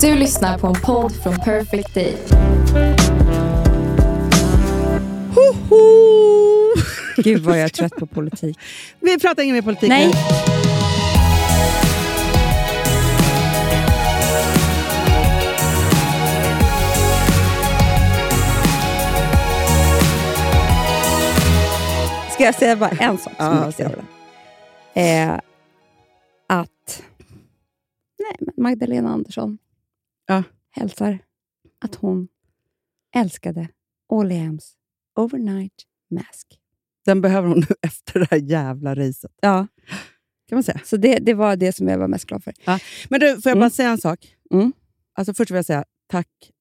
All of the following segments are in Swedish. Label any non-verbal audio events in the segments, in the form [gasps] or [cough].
Du lyssnar på en podd från Perfect Day. Gud vad jag är trött på politik. [laughs] Vi pratar inget mer politik Nej. nu. Ska jag säga bara en sak som Ja, rolig? eh, Att nej, Magdalena Andersson Ja. hälsar att hon älskade All Ams Overnight Mask. Den behöver hon nu [laughs] efter det här jävla racet. Ja, Kan man säga. så det, det var det som jag var mest glad för. Men du, får jag bara Mm. säga en sak? Mm. Alltså först vill jag säga tack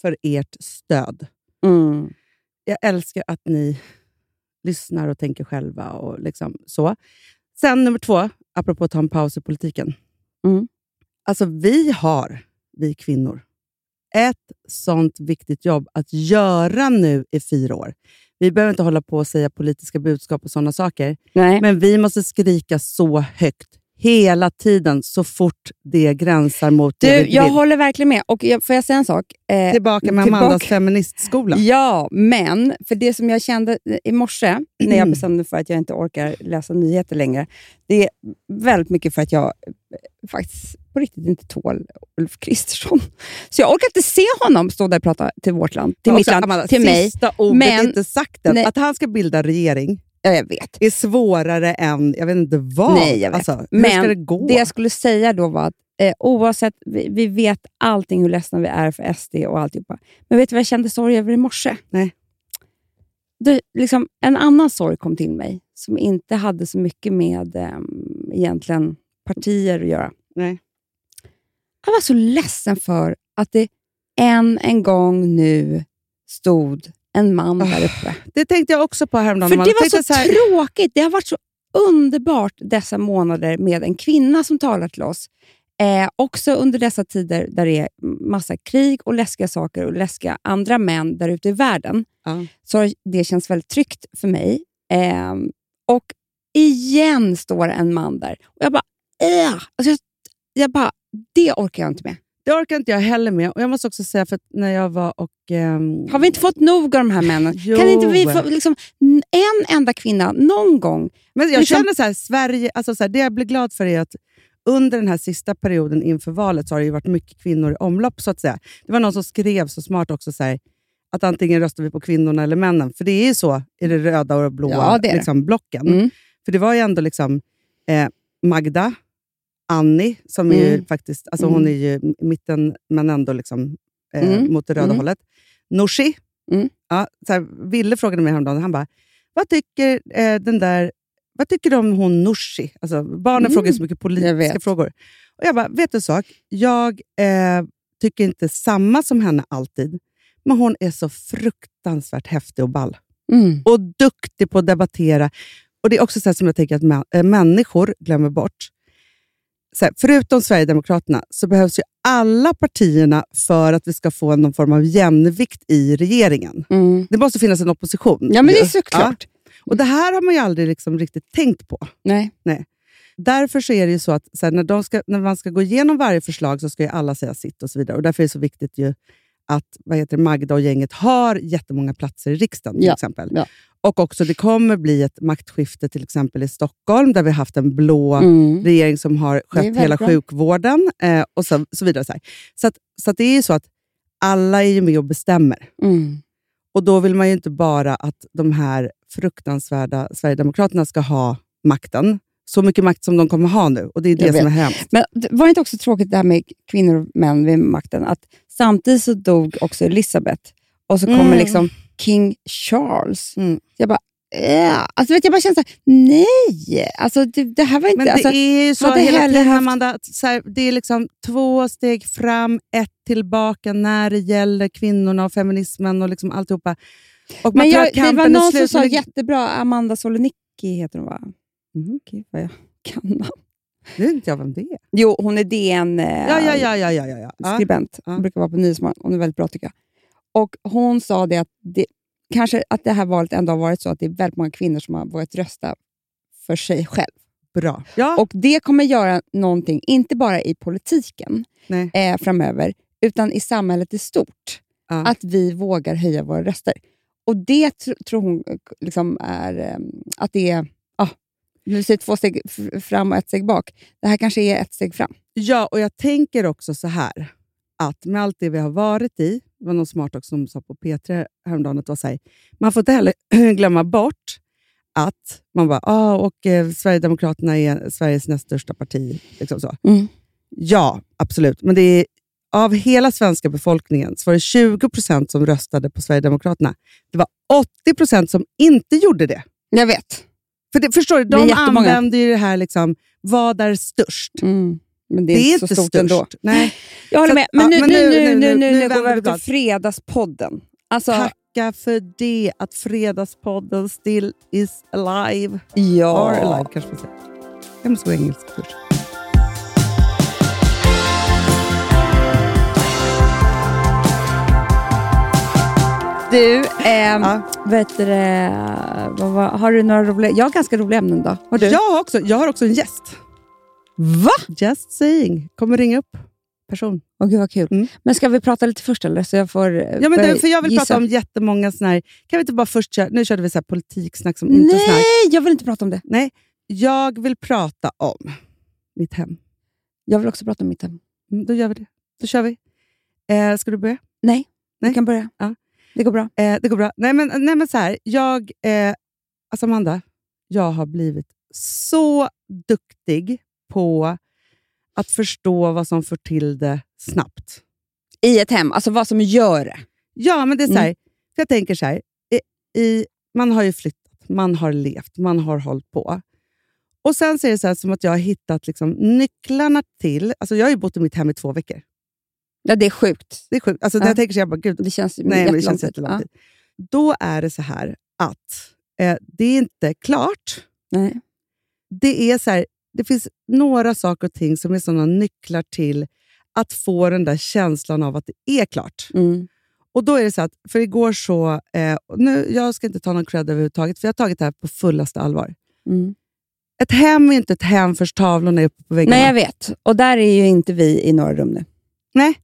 för ert stöd. Mm. Jag älskar att ni lyssnar och tänker själva. och liksom så. Sen nummer två, apropå att ta en paus i politiken. Mm. Alltså vi har, vi kvinnor, ett sånt viktigt jobb att göra nu i fyra år. Vi behöver inte hålla på och säga politiska budskap och sådana saker. Nej. Men vi måste skrika så högt hela tiden, så fort det gränsar mot det Du, vi jag vill. håller verkligen med. Och jag, får jag säga en sak? Eh, Tillbaka med tillbaka- Amandas feministskola. Ja, men för det som jag kände i morse när jag bestämde för att jag inte orkar läsa nyheter längre, det är väldigt mycket för att jag eh, faktiskt på riktigt inte tål Ulf Kristersson. [laughs] Så jag orkar inte se honom stå där och prata till vårt land, till mitt land, Amanda, till mig. Sista ordet Men- är inte sagt än. Att han ska bilda regering Ja, jag vet. är svårare än, jag vet inte vad. Nej, jag vet. Alltså, hur Men ska det gå? Det jag skulle säga då var att eh, oavsett, vi, vi vet allting hur ledsna vi är för SD och alltihopa. Men vet du vad jag kände sorg över i morse? Nej. Det, liksom, en annan sorg kom till mig som inte hade så mycket med eh, egentligen partier att göra. Nej. Jag var så ledsen för att det än en gång nu stod en man där uppe. Det tänkte jag också på häromdagen. För det var tänkte så, här, tråkigt. Det har varit så underbart dessa månader med en kvinna som talar till oss. Eh, också under dessa tider där det är massa krig och läskiga saker och läskiga andra män där ute i världen. Ja. Så det känns väldigt tryggt för mig. Eh, och igen står en man där. Och jag bara, äh! alltså jag, jag bara, det orkar jag inte med. Det orkar inte jag heller med. Och Jag måste också säga, för att när jag var och... ehm, Har vi inte fått nog av de här männen? [laughs] Jo. Kan inte vi få liksom, en enda kvinna någon gång Men jag Liksom- känner så här, Sverige, alltså så här, det jag blir glad för är att under den här sista perioden inför valet så har det ju varit mycket kvinnor i omlopp. så att säga. Det var någon som skrev så smart också så här, att antingen röstar vi på kvinnorna eller männen. För det är ju så i det röda och blåa Ja, det det. liksom, blocken. Mm. För det var ju ändå liksom, eh, Magda, Annie, som är ju Mm. faktiskt, alltså Mm. hon är ju mitten men ändå liksom, eh, Mm. mot det röda Mm. hållet. Nooshi, Mm. ja, så här, Ville frågade mig häromdagen, han bara, vad tycker eh, den där vad tycker du om hon Nooshi? Alltså, barnen Mm. frågar så mycket politiska frågor. Och jag bara, vet du en sak? Jag eh, tycker inte samma som henne alltid, men hon är så fruktansvärt häftig och ball. Mm. Och duktig på att debattera. Och Det är också så som jag tänker att mä- äh, människor glömmer bort. Här, förutom Sverigedemokraterna så behövs ju alla partierna för att vi ska få någon form av jämvikt i regeringen. Mm. Det måste finnas en opposition. Ja, men det är såklart. Ja. Och Det här har man ju aldrig liksom riktigt tänkt på. Nej. Därför så är det ju så att så här, när, ska, när man ska gå igenom varje förslag så ska ju alla säga sitt och så vidare. Och Därför är det så viktigt ju att vad heter det, Magda och gänget har jättemånga platser i riksdagen. till Ja, exempel. ja. Och också det kommer bli ett maktskifte till exempel i Stockholm där vi har haft en blå Mm. regering som har skött hela bra. sjukvården eh, och så, så vidare. Så, så, att, så att det är ju så att alla är ju med och bestämmer. Mm. Och då vill man ju inte bara att de här fruktansvärda Sverigedemokraterna ska ha makten. Så mycket makt som de kommer ha nu. Och det är det som är hemskt. Men var det inte också tråkigt det här med kvinnor och män vid makten? Att samtidigt så dog också Elizabeth och så kommer Mm. liksom King Charles. Mm. Jag bara, Ja, alltså vet jag bara känner så här, nej, alltså det, det här var inte... Men det alltså, är ju så hela tiden, haft- Amanda. Så här, det är liksom två steg fram, ett tillbaka när det gäller kvinnorna och feminismen och liksom alltihopa. Och men jag, det var någon som sa jättebra, Amanda Solonicki heter hon va? Mhm. Gud vad jag [laughs] kan namn. Nu vet inte jag vem det är. Jo, hon är DN... eh, Ja, ja, ja. ja, ja, ja, ja. skribent. Hon brukar vara på Nyhetsmorgon. Hon är väldigt bra tycker jag. Och Hon sa det att det, kanske att det här valet ändå har varit så att det är väldigt många kvinnor som har vågat rösta för sig själv. Bra. Ja, Och Det kommer göra någonting, inte bara i politiken eh, framöver, utan i samhället i stort. Ja. Att vi vågar höja våra röster. Och Det tr- tror hon eh, liksom är eh, att det är... Ah, nu säger två steg fram och ett steg bak. Det här kanske är ett steg fram. Ja, och jag tänker också så här, att med allt det vi har varit i, det var någon smart också som sa på P3 häromdagen, att det var så här, man får inte heller [clears throat] glömma bort att man bara, ah, och eh, Sverigedemokraterna är Sveriges näst största parti. Liksom så. Mm. Ja, absolut. Men det är, av hela svenska befolkningen så var det 20 procent som röstade på Sverigedemokraterna. Det var 80 procent som inte gjorde det. Jag vet. För det, förstår du, är de använder ju det här, liksom, vad är störst? Mm. Men det Det är, är inte så stort störst. ändå. Nej. Jag håller Så med. Men, ja, nu, men nu, nu- nu, nu- nu, går vi över till. Fredagspodden. Alltså, Tacka för det, att Fredagspodden still is alive. Or ja. alive kanske man säger. Jag måste gå engelskkurs. Du, ehm, Ja. vet du, vad, vad, har du några roliga... Jag har ganska roliga ämnen då. Har du? Jag har, också, jag har också en gäst. Va? Just saying. Kommer ringa upp person. Åh gud vad kul. Mm. Men ska vi prata lite först eller? Så jag får eh, Ja, men det, för jag vill gissa. prata om jättemånga såna här... Kan vi inte bara först köra... Nu körde vi så här politiksnack som inte. Nej, jag vill inte prata om det. Nej, jag vill prata om mitt hem. Jag vill också prata om mitt hem. Mm, då gör vi det. Då kör vi. Eh, ska du börja? Nej, Nej. du kan börja. Ja. Det går bra. Eh, det går bra. Nej, men, nej, men så här. Jag, eh, alltså Amanda, jag har blivit så duktig på att förstå vad som får till det snabbt. I ett hem, alltså vad som gör det. Ja, men det är så här, Mm. för jag tänker så här. I, i, man har ju flyttat, man har levt, man har hållit på. Och Sen så är det så som att jag har hittat liksom, nycklarna till... Alltså jag har ju bott i mitt hem i två veckor. Ja, det är sjukt. Det är sjukt. Alltså, Ja. jag tänker så jag bara, gud, Det känns Nej, men det jättelång tid. Ja. Då är det så här att eh, det är inte klart. Nej. Det, är så här, det finns några saker och ting som är sådana nycklar till att få den där känslan av att det är klart. Mm. Och då är det så att, för igår så... Eh, nu, jag ska inte ta någon cred överhuvudtaget, för jag har tagit det här på fullaste allvar. Mm. Ett hem är inte ett hem förrän tavlorna är uppe på väggarna. Nej, jag vet. Och där är ju inte vi i några rum nu. Nej.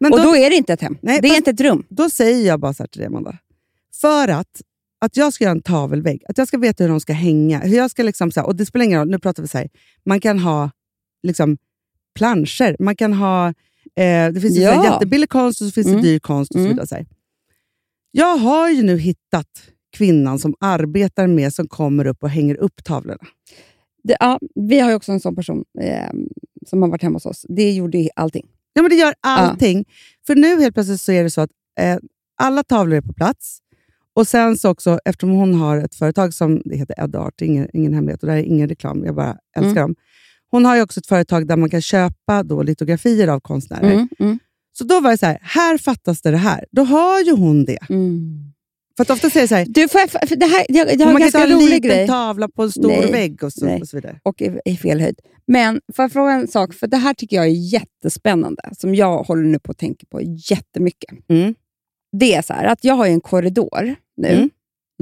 Men och då, då, är det inte ett hem. Nej, det är inte ett rum. då säger jag bara så här till dig, Amanda. För att, att jag ska göra en tavelvägg, att jag ska veta hur de ska hänga. Hur jag ska liksom, så här, och det spelar ingen roll, nu pratar vi så här. Man kan ha liksom, planscher, man kan ha... Eh, det finns Ja. jättebillig konst och så finns Mm. det dyr konst. och så Mm. vidare. Så här. Jag har ju nu hittat kvinnan som arbetar med, som kommer upp och hänger upp tavlorna. Det, ja, vi har ju också en sån person eh, som har varit hemma hos oss. Det gjorde ju allting. Ja, men det gör allting. För nu helt plötsligt så är det så att eh, alla tavlor är på plats. Och sen så också, eftersom hon har ett företag som det heter Ed Art, ingen, ingen hemlighet, och det här är ingen reklam, jag bara älskar Mm. dem. Hon har ju också ett företag där man kan köpa då litografier av konstnärer. Mm, mm, Så då var det så här, här fattas det det här. Då har ju hon det. mm. För att ofta säger så här, Du, får jag, för det här, jag, jag har man en kan ganska ha en liten grej. tavla på en stor Nej, vägg och så, och så vidare. och i, i fel höjd. Men får jag fråga en sak? För Det här tycker jag är jättespännande, som jag håller nu på att tänka på jättemycket. Mm. Det är så här att jag har ju en korridor nu.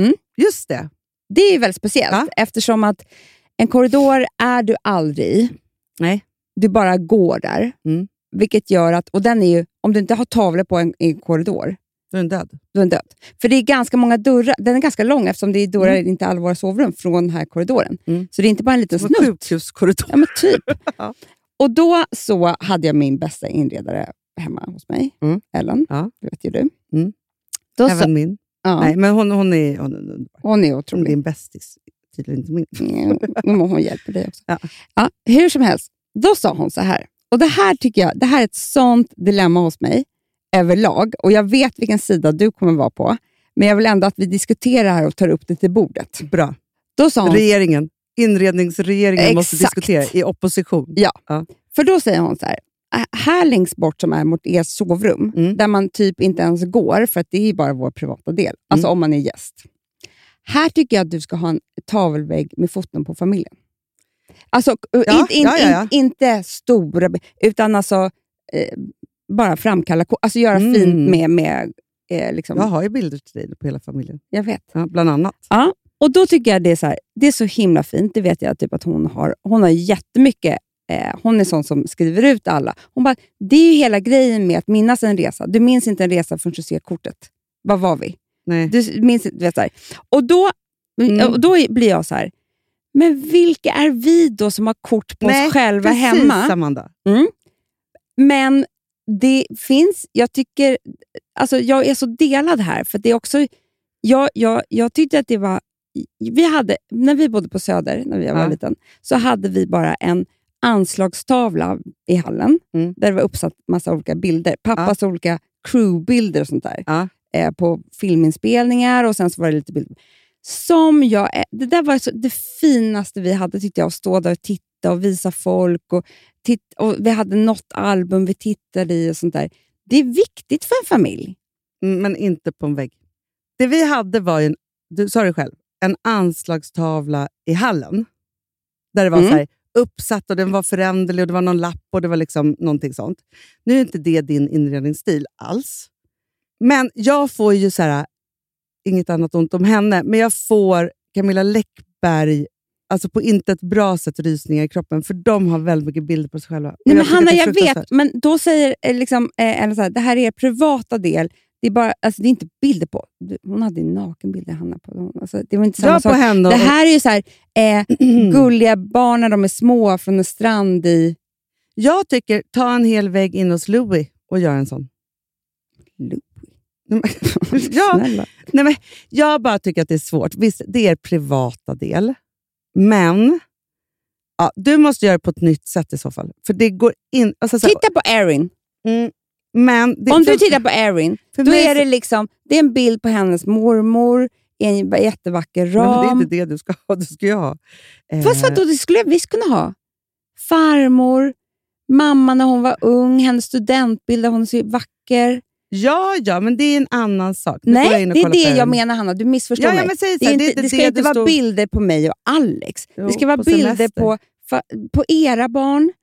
Mm. Just det. Det är ju väldigt speciellt, Ja. eftersom att en korridor är du aldrig. Nej. Du bara går där. Mm. Vilket gör att, och den är ju, om du inte har tavlor på en, en korridor, Då är den död. då är den död. För det är ganska många dörrar, den är ganska lång eftersom det är dörrar Mm. in till alla våra sovrum från den här korridoren. Mm. Så det är inte bara en liten Som snutt. sjukhuskorridor. Ja, men typ. [laughs] Ja. Och då så hade jag min bästa inredare hemma hos mig, Mm. Ellen. Ja. Det vet ju du. Mm. Då Även så, min. ja, Nej, men hon, hon är, hon hon är Hon är otrolig. din bästis. Tydligen inte min. Mm, men hon hjälper dig också. [laughs] Ja. Ja, hur som helst, då sa hon så här. Och Det här tycker jag det här är ett sånt dilemma hos mig överlag. Och Jag vet vilken sida du kommer vara på. Men jag vill ändå att vi diskuterar här och tar upp det till bordet. Bra. Då sa hon, Regeringen, inredningsregeringen måste Exakt. diskutera i opposition. Ja. Ja. för då säger hon så här, "Äh, här längst bort som är mot ert sovrum, Mm. där man typ inte ens går, för att det är bara vår privata del, alltså Mm. om man är gäst. Här tycker jag att du ska ha en tavelvägg med foton på familjen. Alltså Ja, in, in, ja. In, inte stora, utan alltså eh, bara framkalla, alltså göra Mm. fint med, med eh, liksom, Jag har ju bilder till dig på hela familjen. jag vet. Ja, bland annat. Ja, och då tycker jag det är så, här, det är så himla fint. Det vet jag typ att hon har. Hon har jättemycket. Eh, hon är sån som skriver ut alla. Hon bara, det är ju hela grejen med att minnas en resa. Du minns inte en resa förrän du ser kortet. Var var vi? Nej. Du minns inte, du vet så här. Och då, Mm. och då blir jag så här, men vilka är vi då som har kort på Nej, oss själva Precis, hemma? Amanda. Men det finns, jag tycker, alltså jag är så delad här, för det är också, jag, jag, jag tyckte att det var, vi hade, när vi bodde på Söder, när jag var Ja. liten, så hade vi bara en anslagstavla i hallen, Mm. där det var uppsatt massa olika bilder. Pappas olika crewbilder och sånt där. Ja. Eh, på filminspelningar och sen så var det lite bilder. Som jag, är- det där var så, det finaste vi hade tyckte jag, att stå där och titta och visa folk. Och titt, och vi hade något album vi tittade i och sånt där. Det är viktigt för en familj. Mm, Men inte på en vägg. Det vi hade var en, du sa det själv, en anslagstavla i hallen. Där det var Mm. så här, uppsatt och den var föränderlig och det var någon lapp och det var liksom någonting sånt. Nu är inte det din inredningsstil alls. Men jag får ju så här, inget annat ont om henne, men jag får Camilla Läckberg Alltså på inte ett bra sätt rysningar i kroppen, för de har väldigt mycket bilder på sig själva. Nej, men att Hanna, jag vet, men då säger eh, liksom, eh, så här, det här är er privata del. Det är, bara, alltså, det är inte bilder på. Du, hon hade nakenbilder, Hanna. På. Alltså, det var inte samma Ja, sak. henne. Det här är ju så här, eh, [clears throat] gulliga barn när de är små från en strand i... Jag tycker, ta en hel vägg in hos Louis och gör en sån. [laughs] [laughs] ja, Snälla. nej men, jag bara tycker att det är svårt. Visst, det är er privata del, men ja, du måste göra det på ett nytt sätt i så fall. För det går in... Alltså, så, Titta på Erin. mm, men det, Om du för- tittar på Erin, då mig är det liksom det är en bild på hennes mormor i en jättevacker Nej, men det är ram. inte det du ska ha. Du ska ju ha... eh, Fast vadå, det skulle jag visst kunna ha. Farmor, mamma när hon var ung, hennes studentbild där hon är så vacker. Ja, ja, men det är en annan sak. Nu Nej, det är det jag menar Hanna. Du missförstår Ja, ja, mig. så det, inte, det det ska det inte vara stod- bilder på mig och Alex. Jo, det ska vara på bilder semester. på, på era barn. [laughs]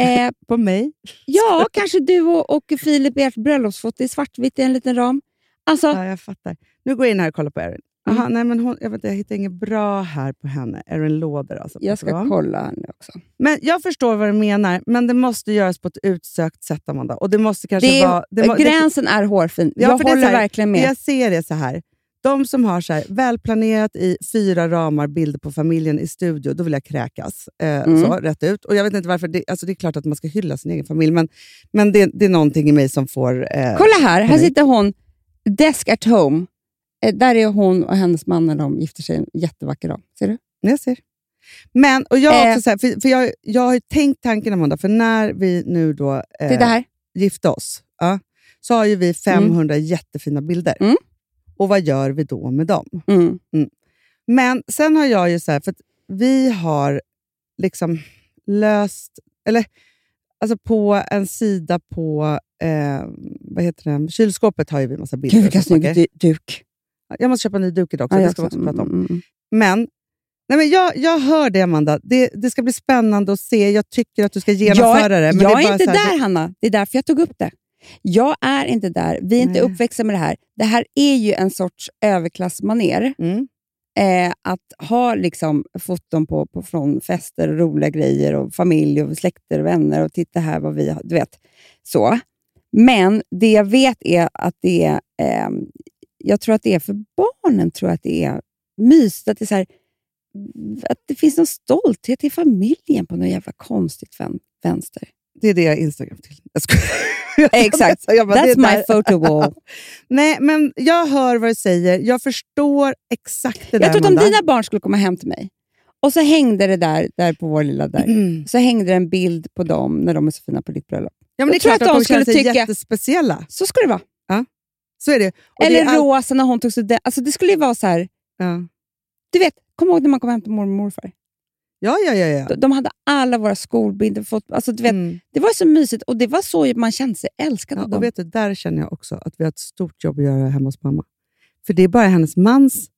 Eh, På mig? ja, kanske du och, och Filip, ert bröllopsfoto i svartvitt i en liten ram. Alltså, Ja, jag fattar. Nu går jag in här och kollar på Erin. Aha, Mm. nej, men hon, jag, vet, jag hittar inget bra här på henne. Erin Låder alltså. jag ska Bra. kolla nu också. Men jag förstår vad du menar, men det måste göras på ett utsökt sätt, Amanda. Och det måste kanske Det vara... Det, må- det, gränsen är hårfin. Ja, jag håller här, verkligen med. jag ser det så här. De som har så här, välplanerat i fyra ramar bilder på familjen i studio, då vill jag kräkas. Eh, Mm. så, rätt ut. Och jag vet inte varför. Det, alltså det är klart att man ska hylla sin egen familj, men, men det, det är någonting i mig som får... Eh, Kolla här, här sitter hon. Desk at home. Eh, där är hon och hennes man när de gifter sig. En jättevacker ram. Ser du? Jag ser. Men, och jag, Eh. också så här, för, för jag, jag har ju tänkt tanken, Amanda, för när vi nu då eh, Titta här. gifte oss, ja, så har ju vi 500 jättefina bilder. Mm. Och vad gör vi då med dem? Mm. Men sen har jag ju så här, för vi har liksom löst, eller alltså på en sida på eh, vad heter det? kylskåpet har ju vi massa bilder. Gud, vilken snygg duk. Jag måste köpa en ny duk idag också, Ja, det ska vi också. prata om. Mm, mm. Men, nej men jag, jag hör det, Amanda. Det, det ska bli spännande att se. Jag tycker att du ska genomföra jag, det. Men jag det är, bara inte där, Hanna. Det är därför jag tog upp det. Jag är inte där. Vi är inte Nej. uppväxta med det här. Det här är ju en sorts överklassmaner. Mm. Eh, att ha liksom foton på, på, från fester och roliga grejer och familj och släkter och vänner och titta här vad vi har. Du vet, så. Men det jag vet är att det är, eh, jag tror att det är för barnen, tror jag att det är mysigt. Att det, är så här, att det finns någon stolthet i familjen på något jävla konstigt vän, vänster. Det är det jag Instagram till. Jag. [laughs] Exakt. Jag bara, That's my photo [laughs] wall. Nej, men jag hör vad du säger. Jag förstår exakt det där, Jag tror att om dina barn skulle komma hem till mig och så hängde det där, där på vår lilla där. Mm. Så hängde det en bild på dem när de är så fina på ditt bröllop. Ja, men det är Jag klart att de de skulle tycka- jättespeciella. Så ska det vara. Så är det. Och Eller det all- rosa när hon tog student. Alltså det skulle ju vara så här, Ja. du vet, kom ihåg när man kom hem till mormor och morfar? Ja, ja, ja. ja. De- De hade alla våra skolbilder. Fått, alltså du vet, Mm. Det var så mysigt och det var så man kände sig älskad Ja, av dem. och vet du, där känner jag också att vi har ett stort jobb att göra hemma hos mamma. För det är bara hennes mans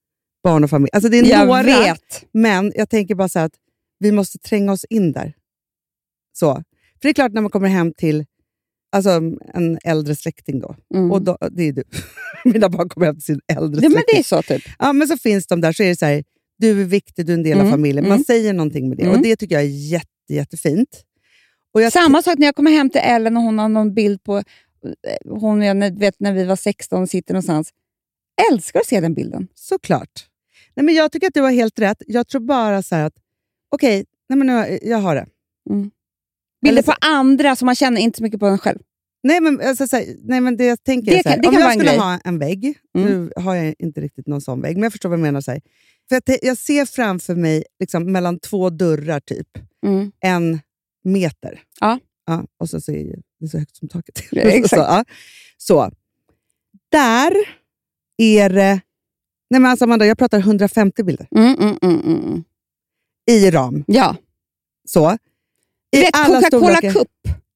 barn och familj. Alltså det är jag några, vet. men jag tänker bara så att vi måste tränga oss in där. Så. För det är klart när man kommer hem till alltså, en äldre släkting då, Mm. och då, det är du. [laughs] Mina barn kommer hem till sin äldre ja, men släkting. det är så typ. Ja, men så finns de där, så är det så här, du är viktig, du är en del av Mm, familjen. Man mm. säger någonting med det Mm. och det tycker jag är jätte, jättefint. Och jag Samma sak när jag kommer hem till Ellen och hon har någon bild på eh, hon jag, vet, när vi var 16 och sitter någonstans. Älskar att se den bilden. Såklart. Nej, men jag tycker att du har helt rätt. Jag tror bara så här att, okej, nej, men nu, jag har det. Bilder på andra som man känner inte så mycket på en själv. Nej, men, alltså, så här, nej, men det jag tänker Det så här, kan- det om jag skulle grej. ha en vägg, Mm. nu har jag inte riktigt någon sån vägg, men jag förstår vad jag menar. Så här. För jag, jag ser framför mig liksom, mellan två dörrar, typ, Mm. en meter. Ja. ja och så, så är det- så högt som taket. Ja, [laughs] exakt. så, ja. så. Där är det... Nej, men alltså Amanda, jag pratar 150 bilder mm, mm, mm, mm. i ram. Ja. Så. I alla Coca-Cola. Cup.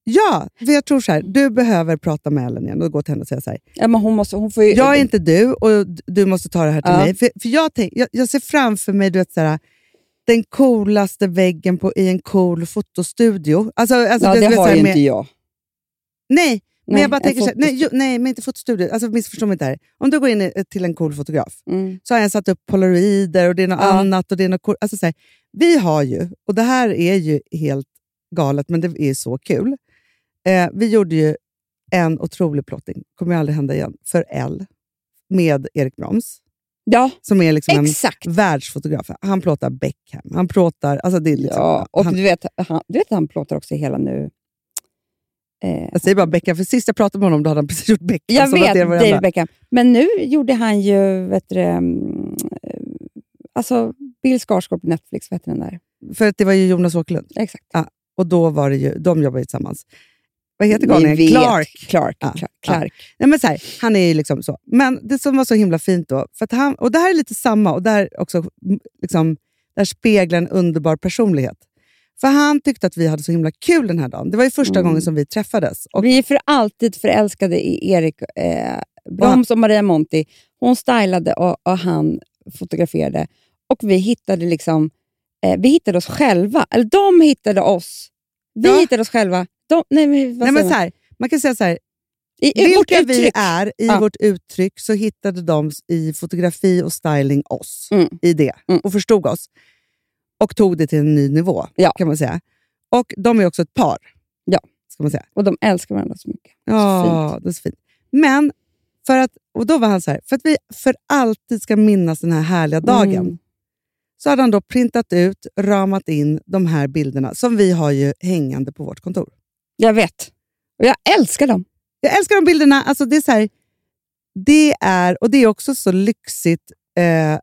Ja, för jag tror så här, du behöver prata med Ellen igen och gå till henne och säga så här. Ja, men hon, måste, hon får ju... Jag är inte du och du måste ta det här till Ja. mig. För, för jag, tänk, jag, jag ser framför mig du vet, så här, den coolaste väggen på, i en cool fotostudio. Alltså, alltså, ja, det så har ju med- inte jag. Nej, men Nej, jag bara tänker så här, nej, nej, men inte fotostudio. Alltså, missförstå mig inte här. Om du går in till en cool fotograf Mm. så har jag satt upp polaroider och det är något Ja. annat. och det är något cool. alltså, så här, Vi har ju, och det här är ju helt galet, men det är så kul. Eh, vi gjorde ju en otrolig plotting, kommer ju aldrig hända igen, för L med Erik Broms, Ja, som är liksom exakt. en världsfotograf. Han plåtar Beckham, han plåtar... Alltså det är liksom, Ja, och han, du vet, han, du vet han plåtar också hela nu. Eh, jag säger bara Beckham, för sist jag pratade med honom då hade han precis gjort Beckham. jag vet. David Beckham. Men nu gjorde han ju, vet du, mm, eh, alltså Bill Skarsgård på Netflix, vad heter den där? För att det var ju Jonas Åkerlund, Exakt. Och då var det ju, de jobbade tillsammans. Vad heter Ni galningen? Clark. Clark. Ja, Clark. ja. Clark. Nej, men så här, han är ju liksom så. Men det som var så himla fint då, för att han, och det här är lite samma, och där också liksom, där speglar en underbar personlighet. För han tyckte att vi hade så himla kul den här dagen. Det var ju första Mm. gången som vi träffades. Och, Vi är för alltid förälskade i Erik eh, Broms och Maria Monti. Hon stylade och, och han fotograferade. Och vi hittade liksom eh, vi hittade oss själva. Eller de hittade oss. Vi Ja. hittade oss själva. De, nej, men, nej, men så man? här, man kan säga så här, I, vilka vi är i Ja. vårt uttryck så hittade de i fotografi och styling oss Mm. i det Mm. och förstod oss. Och tog det till en ny nivå, Ja. kan man säga. Och de är också ett par. Ja. Ska man säga. Och de älskar varandra så mycket. Ja, det är så fint. Men, för att, och då var han så här, för att vi för alltid ska minnas den här härliga dagen, Mm. Så hade han då printat ut, ramat in de här bilderna som vi har ju hängande på vårt kontor. Jag vet. Och jag älskar dem. Jag älskar de bilderna. Alltså det, är så här, det är, och det är också så lyxigt eh,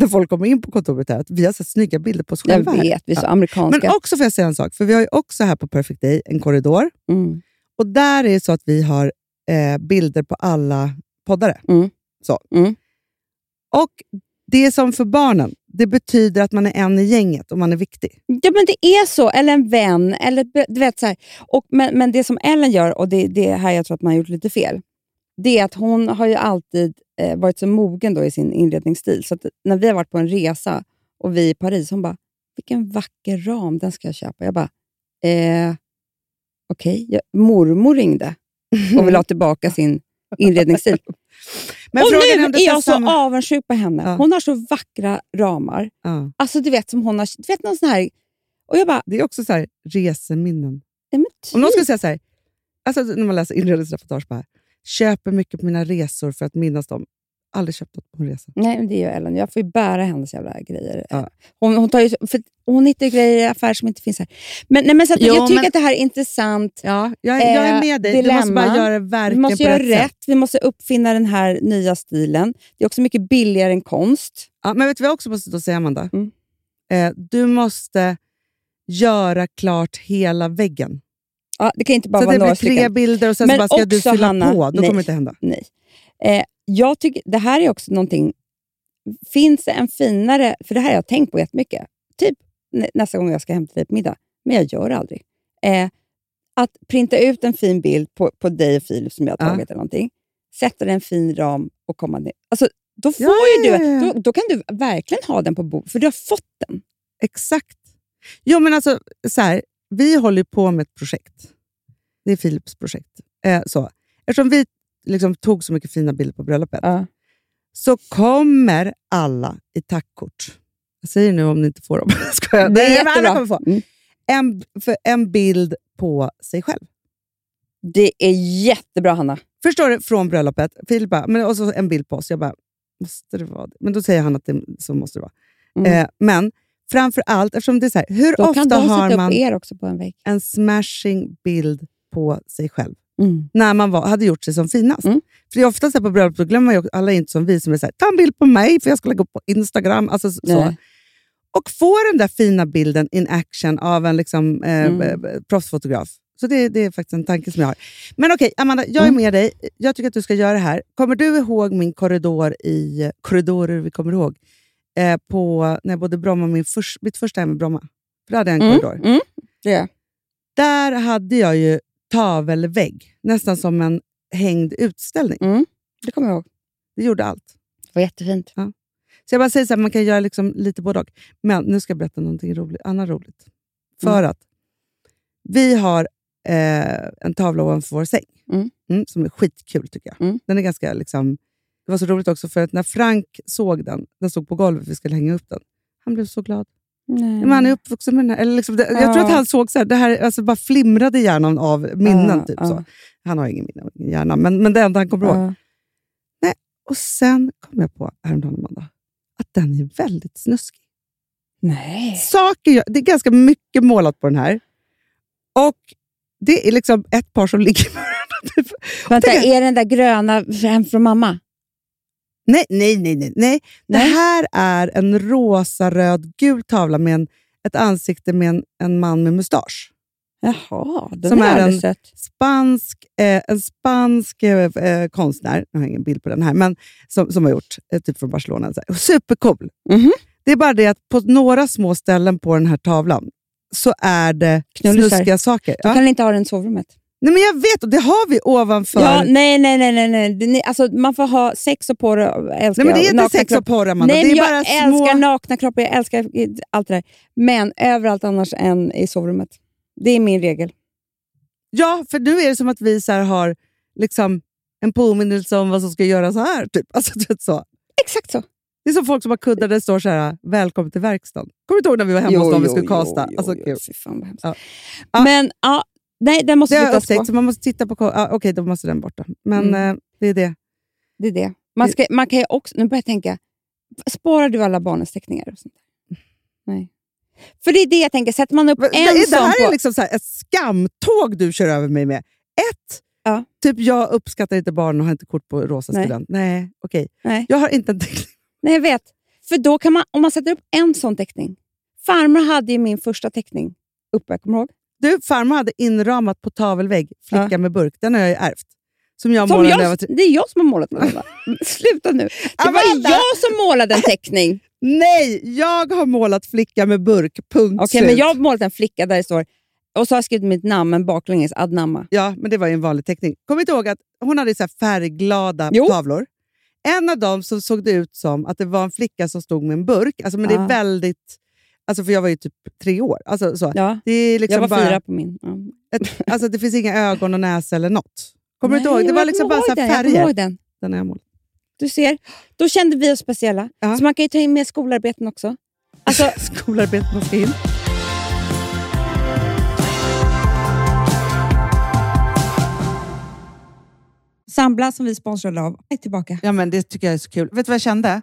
när folk kommer in på kontoret här, att vi har så snygga bilder på oss Jag själva. här. vet, vi är så amerikanska. Men också får jag säga en sak, för vi har ju också här på Perfect Day en korridor. mm. Och där är det så att vi har eh, bilder på alla poddare. Mm. Så. Mm. Och det är som för barnen, det betyder att man är en i gänget och man är viktig. Ja, men det är så. Eller en vän. Eller, du vet, så här. Och, men, men det som Ellen gör, och det det är här jag tror att man har gjort lite fel, det är att hon har ju alltid eh, varit så mogen då i sin inredningsstil. Så när vi har varit på en resa och vi är i Paris, hon bara, vilken vacker ram, den ska jag köpa. Jag bara, eh, okej. Ja, Mormor ringde och vill ha tillbaka sin inredningsstil. [laughs] Men och nu är jag så samma- avundsjuk på henne. Ja. Hon har så vackra ramar. Ja. Alltså du vet som hon har, du vet någon sån här... Och jag bara, Det är också så här, reseminnen. men Om någon typ. skulle säga så här, alltså när man läser inredningsreportage, bara, köper mycket på mina resor för att minnas dem. Aldrig köpt något på en resa. Nej, men det gör Ellen. Jag får ju bära hennes jävla grejer. Ja. Hon, hon, tar ju, för hon hittar ju grejer i affärer som inte finns här. Men, nej, men så att Jo, jag tycker men- att det här är intressant. Ja, jag, är- jag är med dig. Du måste dilemma. bara göra det Vi verkligen måste på göra rätt. Vi måste uppfinna den här nya stilen. Det är också mycket billigare än konst. Ja, men vet du vad jag också måste då säga, Amanda? Mm. Eh, du måste göra klart hela väggen. Ja, det kan inte bara Så vara det blir några tre stycken. bilder och sen Men så bara ska du också, fylla Hanna, på. Då nej. kommer det inte hända. Nej. Eh, jag tycker, det här är också någonting... Finns det en finare... För det här har jag tänkt på jättemycket. Typ nä- nästa gång jag ska hämta dig på middag. Men jag gör det aldrig. Eh, att printa ut en fin bild på, på dig och Filip som jag har Ja. tagit eller någonting. Sätta den i en fin ram och komma ner. Alltså, då får Ja, ja, du... ja, ja. Då, då kan du verkligen ha den på bordet, för du har fått den. Exakt. Jo, men alltså, så här, vi håller på med ett projekt. Det är Philips projekt. Eh, så. Eftersom vi liksom tog så mycket fina bilder på bröllopet så kommer alla i tackkort. Jag säger nu om ni inte får dem. Ska [laughs] jag? Det är alla jättebra. kommer få. Mm. En, för en bild på sig själv. Det är jättebra, Hanna. Förstår du? Från bröllopet. Filip men, och så en bild på oss. Jag bara, måste det vara det? Men då säger han att det, så måste det vara. Mm. Eh, men framför allt, eftersom det är så här, hur Då ofta har man upp er också på en vägg. en smashing bild på sig själv? Mm. När man var, hade gjort sig som finast. Mm. För det är ofta så här på bröllop, glömmer man ju, alla är inte som vi som är så här, ta en bild på mig för jag ska lägga upp på Instagram. Alltså, så. Nej. Och få den där fina bilden in action av en liksom, eh, Mm. eh, proffsfotograf. Så det, det är faktiskt en tanke som jag har. Men okej, Amanda, jag är Mm. med dig. Jag tycker att du ska göra det här. Kommer du ihåg min korridor i korridorer vi kommer ihåg? Eh, på, när jag bodde i Bromma, min förs, mitt första hem i Bromma. För då hade jag en Mm. korridor. Mm. Det är. Där hade jag ju tavelvägg, nästan som en hängd utställning. Mm. Det kommer jag ihåg. Det gjorde allt. Det var jättefint. Så jag bara säger så här, man kan göra liksom lite både och. Men nu ska jag berätta någonting roligt, annat roligt. För att vi har eh, en tavla ovanför vår säng, Mm. som är skitkul tycker jag. Mm. Den är ganska liksom, det var så roligt också för att när Frank såg den, den stod på golvet, vi skulle hänga upp den. Han blev så glad. Nej. Men han är uppvuxen med den här. Eller liksom, det, Jag tror Ja. att han såg så här, det här alltså bara flimrade hjärnan av minnen. Ja, typ, ja. så. Han har ingen minne av ingen hjärna, men, men det enda han kommer ihåg. Ja. Och sen kom jag på häromdagen, Amanda, att den är väldigt snuskig. Nej. Saker, gör- det är ganska mycket målat på den här. Och det är liksom ett par som ligger med varandra. Typ. Vänta, är den där gröna från mamma? Nej, nej, nej. nej, nej. Det här är en rosa, röd, gul tavla med en, ett ansikte med en, en man med mustasch. Jaha, den Som är en- sett. Spansk, eh, en spansk eh, eh, konstnär, jag har ingen bild på den här, men som, som har gjort, eh, typ från Barcelona. Så. Supercool. Mhm. Det är bara det att på några små ställen på den här tavlan så är det Knullisar. snuskiga saker. Du Ja. kan inte ha den i sovrummet. Nej, men jag vet, och det har vi ovanför. Ja, nej, nej, nej. nej, nej. Det- ni- Alltså, man får ha sex och porr och älskar nej, men det är inte sex och porr, Amanda. Nej, det är jag bara älskar små... nakna kroppar, jag älskar eh, allt det där. Men överallt annars än i sovrummet. Det är min regel. Ja, för nu är det som att vi så har liksom en påminnelse om vad som ska göras här. Typ. [laughs] Alltså, vet, så. Exakt så. Det är som folk som har kuddar där det står så här, välkommen till verkstaden. Kommer du inte ihåg när vi var hemma hos dem vi skulle kasta? Jo, alltså, jo, fan vad hemskt. Ja. Ja. Men ja, nej, den måste Det har jag upptäckt, så man måste titta på... Ah, Okej, då måste den bort. Då. Men Mm. eh, det är det. Det är det. Man, ska, man kan ju också, nu börjar jag tänka, sparar du alla barnens teckningar? Och sånt? Nej. För det är det jag tänker, sätter man upp Det, en det sån här på... är liksom så här, ett skamtåg du kör över mig med. Ett, Ja. typ jag uppskattar inte barn och har inte kort på rosa Nej. student. Nej, okej. Nej. Jag har inte en teckning. Nej, jag vet. För då kan man, om man sätter upp en sån teckning. Farmor hade ju min första teckning uppe, kommer du ihåg? Du, farmor hade inramat på tavelvägg, flicka Ja. med burk. Den har jag ju ärvt. Som jag Som målade jag var det är jag som har målat den. [laughs] Sluta nu. Det var jag som målade en teckning. Nej, jag har målat flicka med burk. Punkt Okej, slut. men jag har målat en flicka där det står, och så har jag skrivit mitt namn, men baklänges Adnamma. Ja, men det var ju en vanlig teckning. Kommer inte ihåg att hon hade så färgglada Jo. tavlor? En av dem så såg det ut som att det var en flicka som stod med en burk. Alltså, men det är Ah. väldigt... Alltså, för jag var ju typ tre år. Alltså, så. Ja, Det, är liksom jag var bara fyra på min. Ja. Ett, alltså, det finns inga ögon och näsa eller något. Kommer du inte Nej, ihåg? Det jag var liksom bara så här jag färger. ihåg den. Den har jag målat. Du ser, då kände vi oss speciella. Ja. Så man kan ju ta in med skolarbeten också. Alltså, [laughs] Skolarbetarna ska in. Sambla som vi sponsrade av är tillbaka. Ja, men det tycker jag är så kul. Vet du vad jag kände?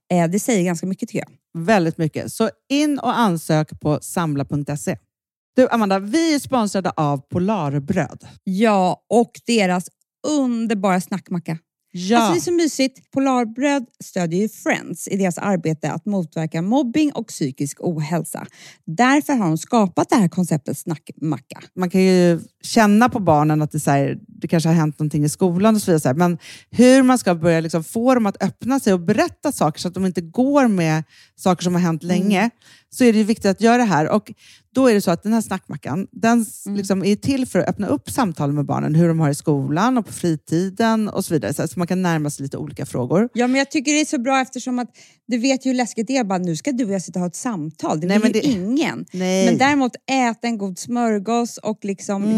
Eh, det säger ganska mycket tycker jag. Väldigt mycket. Så in och ansök på samla.se. Du Amanda, vi är sponsrade av Polarbröd. Ja, och deras underbara snackmacka. Ja. Alltså det är så mysigt. Polarbröd stödjer ju Friends i deras arbete att motverka mobbing och psykisk ohälsa. Därför har de skapat det här konceptet snackmacka. man kan ju känna på barnen att det, så här, det kanske har hänt någonting i skolan och så vidare. Men hur man ska börja liksom få dem att öppna sig och berätta saker så att de inte går med saker som har hänt länge, så är det viktigt att göra det här. Och då är det så att den här snackmackan, den s- liksom är till för att öppna upp samtal med barnen, hur de har i skolan och på fritiden och så vidare. Så, man kan närma sig lite olika frågor. Ja, men jag tycker det är så bra eftersom att du vet ju hur läskigt det är. Bara, nu ska du och jag sitta och ha ett samtal. Det Nej, vill ju det- ingen. Nej. Men däremot äta en god smörgås och liksom Mm.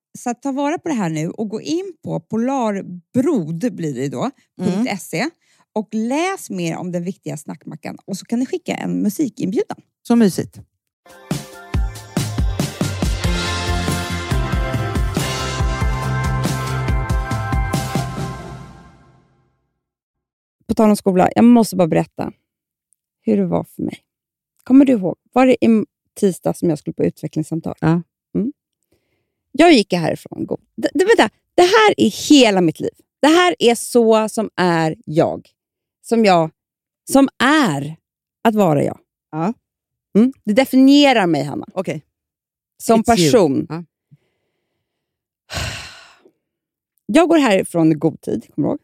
så ta vara på det här nu och gå in på polarbrod blir det då, Mm. .se och läs mer om den viktiga snackmackan och så kan ni skicka en musikinbjudan. Så mysigt. På tal om skola, jag måste bara berätta hur det var för mig. Kommer du ihåg? Var det i tisdag som jag skulle på utvecklingssamtal? Ja. Jag gick härifrån. god- Det, det, vänta, det här är hela mitt liv. Det här är så som är jag. Som jag, som är att vara jag. Ja. Mm. Det definierar mig, Hanna. Okej. Som It's person. Ja. [sighs] Jag går härifrån i god tid. Kommer du ihåg?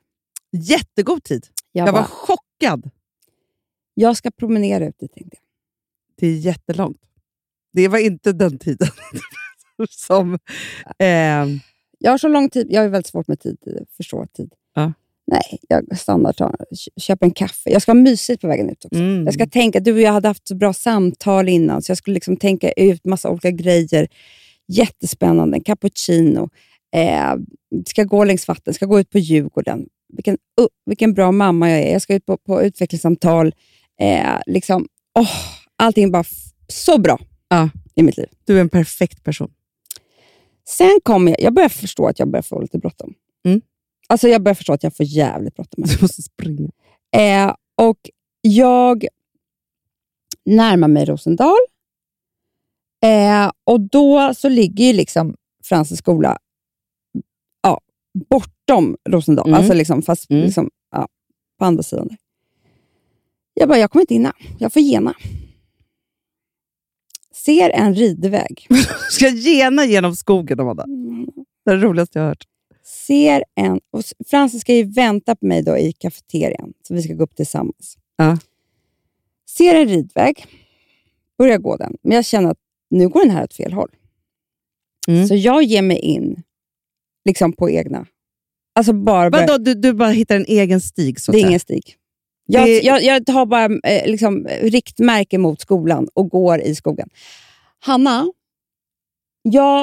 Jättegod tid. Jag, Jag var bara, chockad. jag ska promenera ut dit, tänkte jag. Det är jättelångt. Det var inte den tiden [laughs] [laughs] som... ehm, Jag har så lång tid. Jag har väldigt svårt med tid. Förstå tid. Ja. Nej, jag stannar kö- köper en kaffe. Jag ska ha mysigt på vägen ut också. mm. Jag ska tänka, du och jag hade haft så bra samtal innan, så jag skulle liksom tänka ut massa olika grejer. Jättespännande. En cappuccino. Eh, ska gå längs vatten, ska gå ut på Djurgården. Vilken, uh, vilken bra mamma jag är. Jag ska ut på, på utvecklingssamtal. Eh, liksom, åh, allting är bara så bra Ja. i mitt liv. Du är en perfekt person. Sen kom jag, jag börjar förstå att jag börjar få lite bråttom. Mm. Alltså jag börjar förstå att jag får jävligt bråttom. Du måste springa. Eh, och jag närmar mig Rosendal. Eh, och då så ligger ju liksom Fransens skola ja, bortom Rosendal. Mm. Alltså liksom, fast Mm. liksom, ja, på andra sidan. Där. Jag bara, jag kommer inte hinna. Jag får gena. Ser en ridväg. [laughs] Ska gena genom skogen, Amanda. Det är det roligaste jag har hört. ser en... Och s- Frances ska ju vänta på mig då i kafeterian, så vi ska gå upp tillsammans. Ja. Ser en ridväg, börjar gå den, men jag känner att nu går den här åt fel håll. Mm. Så jag ger mig in liksom på egna. Alltså bara börjar, Vadå, du, du bara hittar en egen stig? Så det är ingen stig. Jag, jag, jag tar bara eh, liksom, riktmärke mot skolan och går i skogen. Hanna, jag...